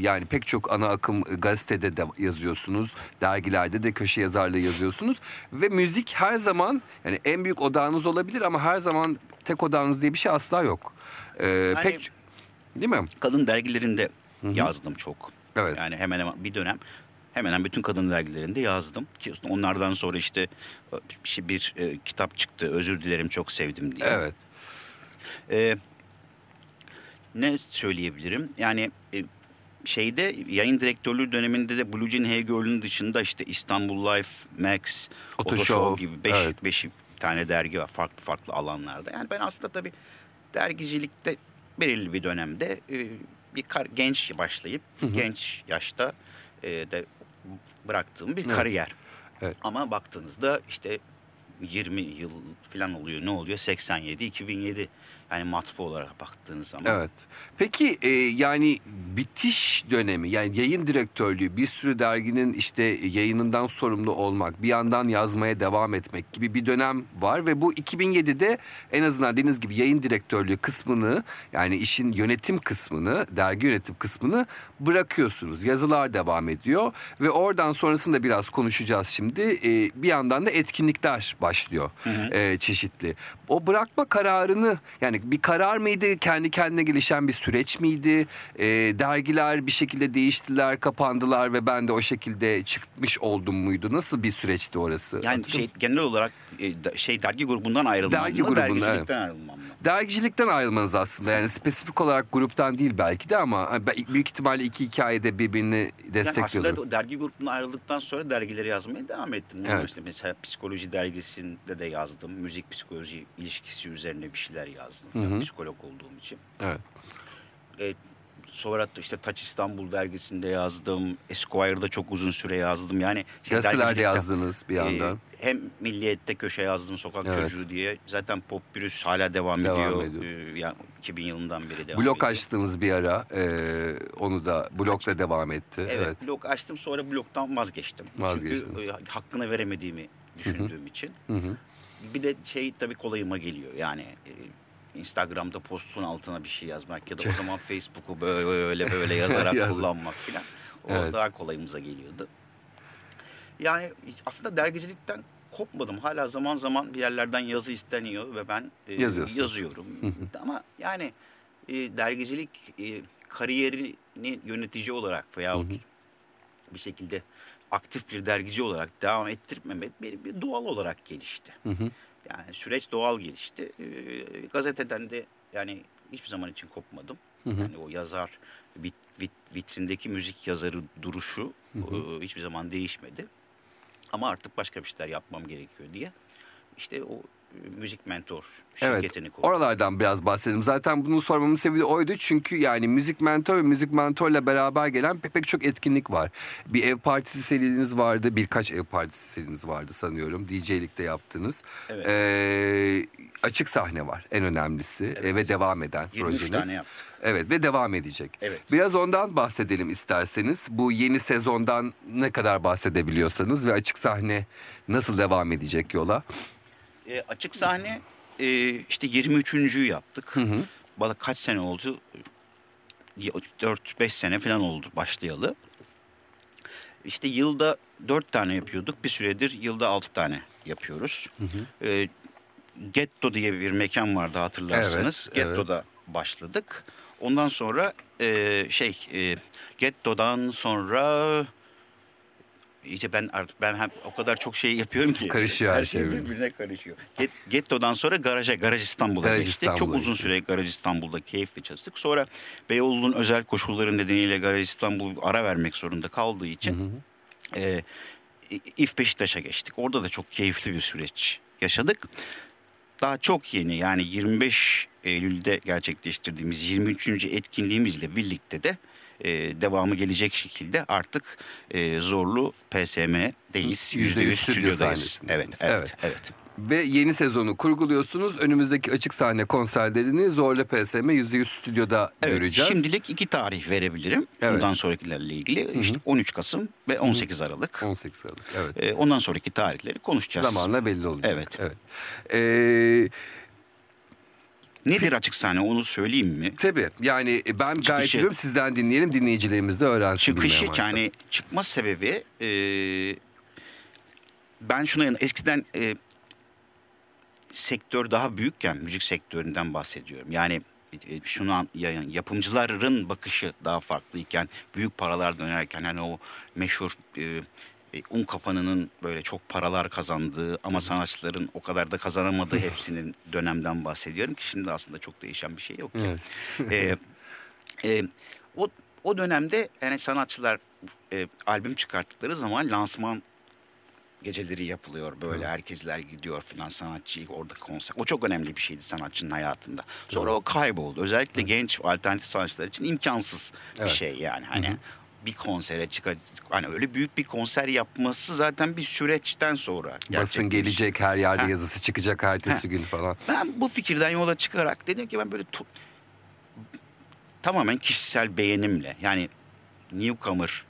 yani pek çok ana akım gazetede de yazıyorsunuz. Dergilerde de köşe yazarlığı yazıyorsunuz. Ve müzik her zaman yani en büyük odağınız olabilir ama her zaman tek odağınız diye bir şey asla yok. Ee,
Hani-
pek değil mi?
Kadın dergilerinde yazdım çok.
Evet.
Yani hemen hemen bir dönem hemen hemen bütün kadın dergilerinde yazdım. Ki onlardan sonra işte bir, şey- bir e, kitap çıktı. Özür dilerim çok sevdim diye.
Evet.
Ee, ne söyleyebilirim? Yani e, şeyde yayın direktörlüğü döneminde de Blue Jean Hey Girl'ün dışında işte İstanbul Life, Max,
Oto
Oto
Show,
Show gibi beş,
evet.
beş tane dergi var farklı farklı alanlarda. Yani ben aslında tabii dergicilikte belirli bir dönemde e, bir kar- genç başlayıp genç yaşta e, de bıraktığım bir
Evet.
kariyer.
Evet.
Ama baktığınızda işte 20 yıl falan oluyor. Ne oluyor? 87, 2007. Yani matbu olarak baktığınız zaman.
Evet. Peki e, yani bitiş dönemi yani yayın direktörlüğü bir sürü derginin işte yayınından sorumlu olmak bir yandan yazmaya devam etmek gibi bir dönem var ve bu 2007'de en azından dediğiniz gibi yayın direktörlüğü kısmını yani işin yönetim kısmını dergi yönetim kısmını bırakıyorsunuz. Yazılar devam ediyor ve oradan sonrasında biraz konuşacağız şimdi. E, bir yandan da etkinlikler başlıyor e, çeşitli. O bırakma kararını yani bir karar mıydı? Kendi kendine gelişen bir süreç miydi? E, dergiler bir şekilde değiştiler, kapandılar ve ben de o şekilde çıkmış oldum muydu? Nasıl bir süreçti orası?
Yani
Hatırlıyor
şey genel olarak şey dergi grubundan ayrılmam
Dergi
mı?
grubundan,
Dergicilikten ayrılmam mı?
Dergicilikten ayrılmanız aslında yani spesifik olarak gruptan değil belki de ama büyük ihtimalle iki hikayede birbirini
Yani
destekliyorlar.
aslında dergi grubundan ayrıldıktan sonra dergileri yazmaya devam ettim.
Evet.
işte mesela psikoloji dergisinde de yazdım. Müzik psikoloji ilişkisi üzerine bir şeyler yazdım. Yani psikolog olduğum için.
Evet.
E, sonra da işte Taç İstanbul dergisinde yazdım. Esquire'da çok uzun süre yazdım. Yani şey,
Gazetelerde yazdınız bir yandan.
Ee, hem Milliyet'te köşe yazdım sokak
Evet.
çocuğu diye. Zaten Pop Pürüz hala devam,
Devam
ediyor.
ediyor.
Ee, yani 2000 yılından beri devam
Blok
ediyor.
açtınız bir ara. e, onu da blokla devam etti.
Evet,
Evet.
blok açtım sonra bloktan vazgeçtim. Çünkü e, hakkını veremediğimi düşündüğüm için.
Hı hı.
Bir de şey tabii kolayıma geliyor. Yani e, Instagram'da postun altına bir şey yazmak ya da o zaman Facebook'u böyle böyle yazarak kullanmak filan. O
Evet.
daha kolayımıza geliyordu. Yani aslında dergicilikten kopmadım. Hala zaman zaman bir yerlerden yazı isteniyor ve ben e, yazıyorum. Ama yani e, dergicilik e, kariyerini yönetici olarak veyahut bir şekilde aktif bir dergici olarak devam ettirmemek benim bir doğal olarak gelişti.
Hı hı.
Yani süreç doğal gelişti. Ee, gazeteden de yani hiçbir zaman için kopmadım. Yani o yazar vit, vit, vitrindeki müzik yazarı duruşu e, hiçbir zaman değişmedi. Ama artık başka bir şeyler yapmam gerekiyor diye. İşte o müzik mentor
Evet.
şirketini kurduk.
Oralardan biraz bahsedelim. Zaten bunu sormamın sebebi oydu. Çünkü yani müzik mentor ve müzik mentorla beraber gelen pe- pek çok etkinlik var. Bir ev partisi seriniz vardı. Birkaç ev partisi seriniz vardı sanıyorum. DJ'likte yaptınız.
Evet.
Ee, açık sahne var en önemlisi Ee, ve devam eden
23
projeniz.
tane yaptık.
Evet ve devam edecek.
Evet.
Biraz ondan bahsedelim isterseniz. Bu yeni sezondan ne kadar bahsedebiliyorsanız ve açık sahne nasıl devam edecek yola?
E, açık sahne e, işte 23.'ü yaptık. Bana kaç sene oldu? 4-5 sene falan oldu başlayalı. İşte yılda 4 tane yapıyorduk. Bir süredir yılda 6 tane yapıyoruz. E, Getto diye bir mekan vardı hatırlarsanız.
Evet, evet.
Getto'da başladık. Ondan sonra e, şey e, Getto'dan sonra iyice ben artık ben hem o kadar çok şey yapıyorum ki
Karışıyor her
şey
şey
birbirine karışıyor. Get, Getto'dan sonra garaja, Garaj İstanbul'a
Garaj
geçtik.
İstanbul'a
Çok uzun süre Garaj İstanbul'da keyifli çalıştık. Sonra Beyoğlu'nun özel koşulları nedeniyle Garaj İstanbul ara vermek zorunda kaldığı için e, İF Beşiktaş'a geçtik. Orada da çok keyifli bir süreç yaşadık. Daha çok yeni yani 25 Eylül'de gerçekleştirdiğimiz 23. etkinliğimizle birlikte de e, devamı gelecek şekilde artık e, Zorlu PSM'deyiz.
Yüzde yüz
%100
stüdyo
stüdyodayız. Evet, evet,
Evet.
evet.
Ve yeni sezonu kurguluyorsunuz. Önümüzdeki açık sahne konserlerini Zorla PSM %100 stüdyoda
Evet,
göreceğiz.
şimdilik iki tarih verebilirim.
Evet.
Bundan sonrakilerle ilgili. İşte 13 Kasım ve 18 Aralık.
18 Aralık. Evet.
E, ondan sonraki tarihleri konuşacağız.
Zamanla belli olacak.
Evet.
evet. Ee,
Nedir açık sahne onu söyleyeyim mi?
tabii yani ben gayet
Çıkışı.
biliyorum sizden dinleyelim dinleyicilerimiz de öğrensin.
Çıkışı yani çıkma sebebi e, ben şuna eskiden e, sektör daha büyükken müzik sektöründen bahsediyorum. Yani e, şunu an- ya- yapımcıların bakışı daha farklıyken büyük paralar dönerken hani o meşhur e, e, un kafanının böyle çok paralar kazandığı ama sanatçıların o kadar da kazanamadığı hepsinin dönemden bahsediyorum ki şimdi aslında çok değişen bir şey yok. ki. E, e, o o dönemde yani sanatçılar e, albüm çıkarttıkları zaman lansman geceleri yapılıyor böyle herkesler gidiyor filan sanatçı orada konser. O çok önemli bir şeydi sanatçının hayatında. Sonra o kayboldu. Özellikle genç alternatif sanatçılar için imkansız bir
Evet.
şey yani. Hani bir konsere çıkacak hani öyle büyük bir konser yapması zaten bir süreçten sonra
Basın gelecek her yerde
Ha.
yazısı çıkacak ertesi
Ha.
gün falan.
Ben bu fikirden yola çıkarak dedim ki ben böyle to- tamamen kişisel beğenimle yani newcomer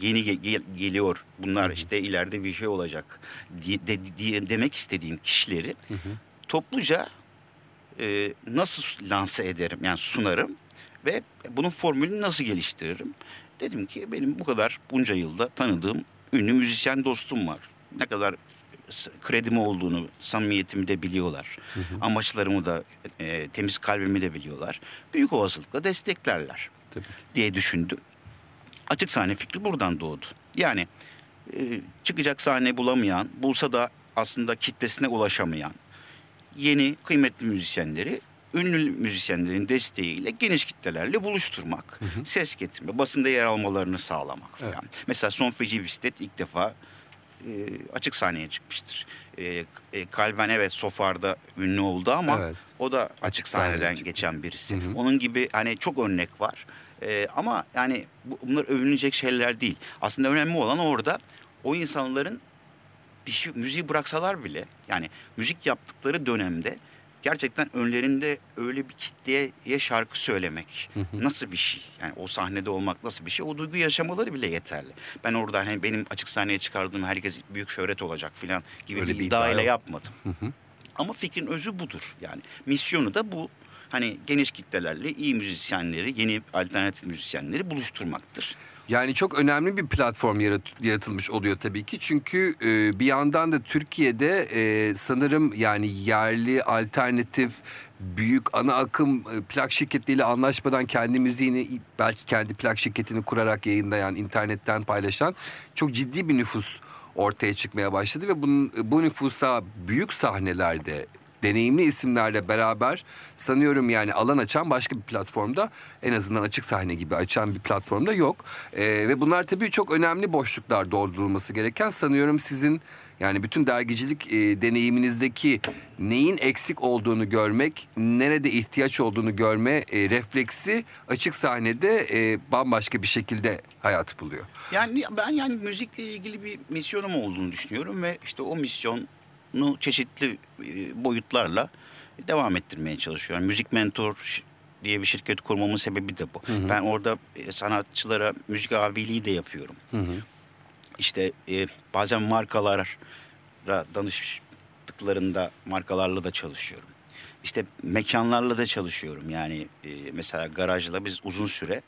yeni ge- gel- geliyor bunlar işte ileride bir şey olacak diye, de- diye demek istediğim kişileri topluca e, nasıl lanse ederim yani sunarım ve bunun formülünü nasıl geliştiririm? Dedim ki benim bu kadar bunca yılda tanıdığım ünlü müzisyen dostum var. Ne kadar kredimi olduğunu, samimiyetimi de biliyorlar. Amaçlarımı da, e, temiz kalbimi de biliyorlar. Büyük olasılıkla desteklerler
Tabii.
diye düşündüm. Açık sahne fikri buradan doğdu. Yani e, çıkacak sahne bulamayan, bulsa da aslında kitlesine ulaşamayan yeni kıymetli müzisyenleri ünlü müzisyenlerin desteğiyle geniş kitlelerle buluşturmak, ses getirme, basında yer almalarını sağlamak
Evet.
falan. Mesela Son Feci Bisiklet ilk defa e, açık sahneye çıkmıştır. E, e, evet Sofar'da ünlü oldu ama
Evet.
o da açık,
Açık
sahneden
çıktı.
geçen birisi. Onun gibi hani çok örnek var. E, ama yani bu- bunlar övünecek şeyler değil. Aslında önemli olan orada o insanların bir şey, müziği bıraksalar bile yani müzik yaptıkları dönemde gerçekten önlerinde öyle bir kitleye şarkı söylemek nasıl bir şey? Yani o sahnede olmak nasıl bir şey? O duygu yaşamaları bile yeterli. Ben orada hani benim açık sahneye çıkardığım herkes büyük şöhret olacak falan gibi
Öyle
bir,
bir iddia
iddiayla yapmadım. Ama fikrin özü budur. Yani misyonu da bu. Hani geniş kitlelerle iyi müzisyenleri, yeni alternatif müzisyenleri buluşturmaktır.
Yani çok önemli bir platform yarat- yaratılmış oluyor tabii ki. Çünkü e, bir yandan da Türkiye'de e, sanırım yani yerli alternatif büyük ana akım e, plak şirketleriyle anlaşmadan kendi müziğini belki kendi plak şirketini kurarak yayınlayan, internetten paylaşan çok ciddi bir nüfus ortaya çıkmaya başladı ve bunun bu nüfusa büyük sahnelerde deneyimli isimlerle beraber sanıyorum yani alan açan başka bir platformda en azından açık sahne gibi açan bir platformda yok. Ee, ve bunlar tabii çok önemli boşluklar doldurulması gereken sanıyorum sizin yani bütün dergicilik e, deneyiminizdeki neyin eksik olduğunu görmek, nerede ihtiyaç olduğunu görme e, refleksi açık sahnede e, bambaşka bir şekilde hayat buluyor.
Yani ben yani müzikle ilgili bir misyonum olduğunu düşünüyorum ve işte o misyonu çeşitli boyutlarla devam ettirmeye çalışıyorum. Müzik Mentor diye bir şirket kurmamın sebebi de bu. Ben orada sanatçılara müzik abiliği de yapıyorum. İşte e, bazen markalara danıştıklarında markalarla da çalışıyorum. İşte mekanlarla da çalışıyorum. Yani e, mesela garajla biz uzun süre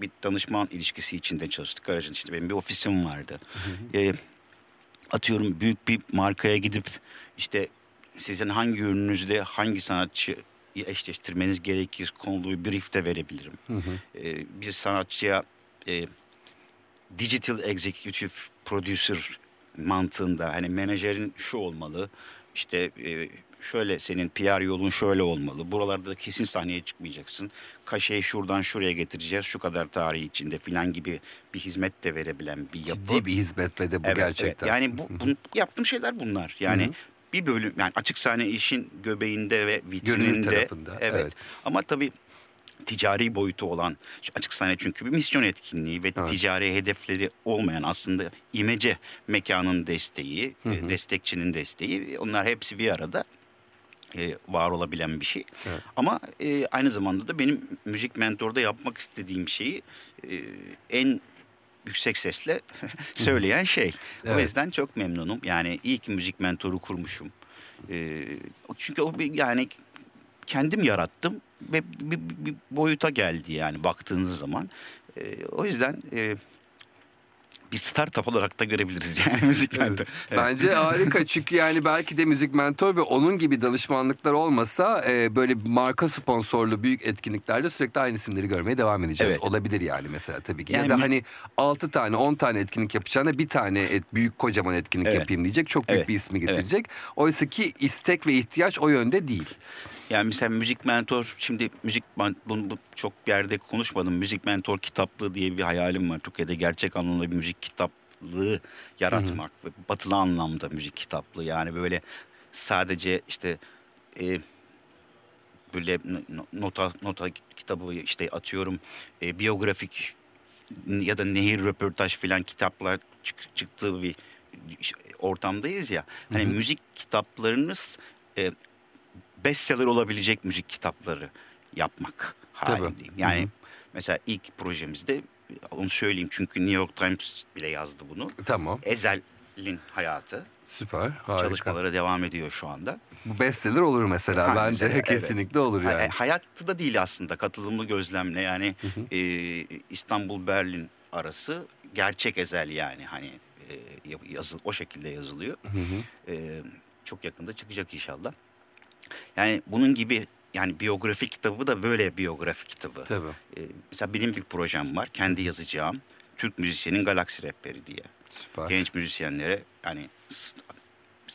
bir danışman ilişkisi içinde çalıştık. Garajın işte benim bir ofisim vardı. E, atıyorum büyük bir markaya gidip işte sizin hangi ürününüzle hangi sanatçıyı eşleştirmeniz gerekir konulu bir brief de verebilirim. E, bir sanatçıya e, digital executive producer mantığında hani menajerin şu olmalı işte e, şöyle senin PR yolun şöyle olmalı buralarda da kesin sahneye çıkmayacaksın kaşeyi şuradan şuraya getireceğiz şu kadar tarih içinde filan gibi bir hizmet de verebilen bir yapı.
Ciddi bir hizmet ve de bu
Evet,
gerçekten.
evet. Yani bu, bunu, yaptığım şeyler bunlar. Yani bir bölüm yani açık sahne işin göbeğinde ve vitrininde.
tarafında,
Evet.
evet.
Ama tabii ticari boyutu olan açık sahne çünkü bir misyon etkinliği ve
Evet.
ticari hedefleri olmayan aslında imece mekanın desteği, e, destekçinin desteği onlar hepsi bir arada e, var olabilen bir şey.
Evet.
Ama e, aynı zamanda da benim müzik mentorda yapmak istediğim şeyi e, en yüksek sesle söyleyen şey. O
Evet.
yüzden çok memnunum. Yani iyi ki müzik mentoru kurmuşum. E, çünkü o bir yani kendim yarattım ve bir, bir- bir boyuta geldi yani baktığınız zaman. E, o yüzden e, bir startup olarak da görebiliriz yani müzik mentor. Evet.
Bence harika çünkü yani belki de müzik mentor ve onun gibi danışmanlıklar olmasa e, böyle marka sponsorlu büyük etkinliklerde sürekli aynı isimleri görmeye devam edeceğiz.
Evet.
Olabilir yani mesela tabii ki. ya
Yani
da
mü-
hani 6 tane 10 tane etkinlik yapacağına bir tane et, büyük kocaman etkinlik
Evet.
yapayım diyecek. Çok büyük
Evet.
bir ismi
Evet.
getirecek. Oysa ki istek ve ihtiyaç o yönde değil.
Yani mesela müzik mentor şimdi müzik ben bunu bu çok yerde konuşmadım. Müzik mentor kitaplığı diye bir hayalim var. Türkiye'de gerçek anlamda bir müzik kitaplığı yaratmak ve batılı anlamda müzik kitaplığı yani böyle sadece işte e, böyle no- nota nota kitabı işte atıyorum e, biyografik ya da nehir röportaj filan kitaplar çık- çıktığı bir ortamdayız ya. Hani müzik kitaplarınız e, bestseller olabilecek müzik kitapları yapmak halindeyim. Yani mesela ilk projemizde onu söyleyeyim çünkü New York Times bile yazdı bunu.
Tamam
Ezel'in hayatı
süper harika.
çalışmaları devam ediyor şu anda.
Bu bestseller olur mesela
Ha,
bence
mesela, evet.
kesinlikle olur
Ha-
yani.
Hayatı da değil aslında katılımlı gözlemle yani e, İstanbul Berlin arası gerçek ezel yani hani e, yazı, o şekilde yazılıyor. E, çok yakında çıkacak inşallah. Yani bunun gibi yani biyografi kitabı da böyle biyografi kitabı.
Tabii.
E, mesela benim bir projem var kendi yazacağım Türk müzisyenin galaksi rehberi diye.
Süper.
Genç müzisyenlere hani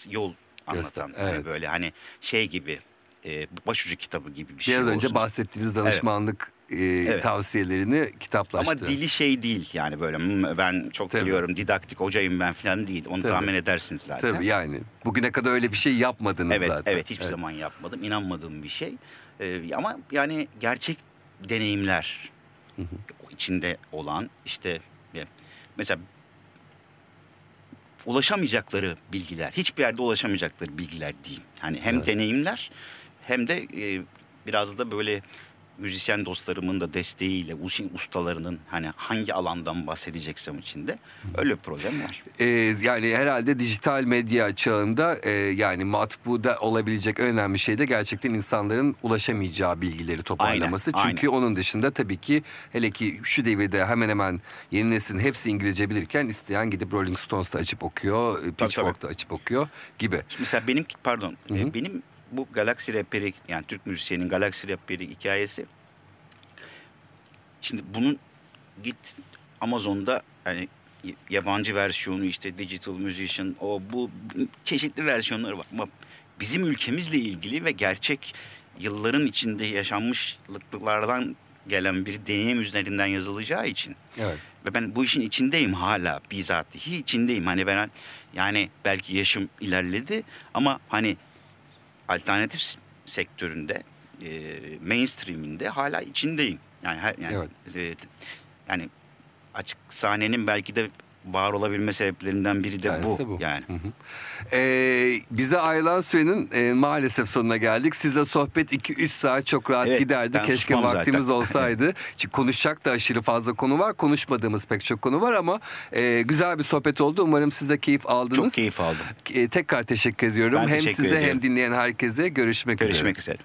yol anlatan
Göster-
hani
evet.
böyle hani şey gibi e, başucu kitabı gibi bir şey
Biraz önce
olsun.
bahsettiğiniz danışmanlık e, tavsiyelerini kitaplaştırın.
Ama dili şey değil yani böyle "Hmm, ben çok
Tabii.
biliyorum didaktik hocayım ben falan değil. Onu
Tabii.
tahmin edersiniz zaten.
Tabii yani bugüne kadar öyle bir şey yapmadınız
Evet,
zaten.
evet hiçbir zaman yapmadım. inanmadığım bir şey. Ee, ama yani gerçek deneyimler içinde olan işte e, mesela ulaşamayacakları bilgiler, hiçbir yerde ulaşamayacakları bilgiler diyeyim. Yani hem
Evet.
deneyimler hem de e, biraz da böyle müzisyen dostlarımın da desteğiyle, usin ustalarının hani hangi alandan bahsedeceksem içinde öyle bir problem var.
Ee, yani herhalde dijital medya çağında e, yani matbuda olabilecek önemli şey de gerçekten insanların ulaşamayacağı bilgileri toparlaması.
Aynen,
Çünkü onun dışında tabii ki hele ki şu devirde hemen hemen yeni neslin hepsi İngilizce bilirken isteyen gidip Rolling Stones'ta açıp okuyor, e, Pitchfork'ta açıp okuyor gibi.
Şimdi mesela benim pardon e, benim bu Galaxy Rapper'i yani Türk müzisyenin Galaxy Rapper'i hikayesi şimdi bunun git Amazon'da hani yabancı versiyonu işte Digital Musician o bu çeşitli versiyonları var ama bizim ülkemizle ilgili ve gerçek yılların içinde yaşanmışlıklardan gelen bir deneyim üzerinden yazılacağı için.
Evet.
Ve ben bu işin içindeyim hala bizatihi içindeyim. Hani ben yani belki yaşım ilerledi ama hani alternatif sektöründe e, mainstream'inde hala içindeyim. Yani her, yani e, yani açık sahnenin belki de var olabilme sebeplerinden biri de bu.
de bu.
Yani.
Ee, bize ayrılan sürenin e, maalesef sonuna geldik. Size sohbet 2-3 saat çok rahat
Evet,
giderdi. Keşke vaktimiz
zaten.
olsaydı. Çünkü konuşacak da aşırı fazla konu var. Konuşmadığımız pek çok konu var ama e, güzel bir sohbet oldu. Umarım siz de keyif aldınız.
Çok keyif aldım.
E, tekrar teşekkür ediyorum.
Ben
hem
teşekkür
size
ediyorum.
hem dinleyen herkese görüşmek, üzere.
Görüşmek üzere.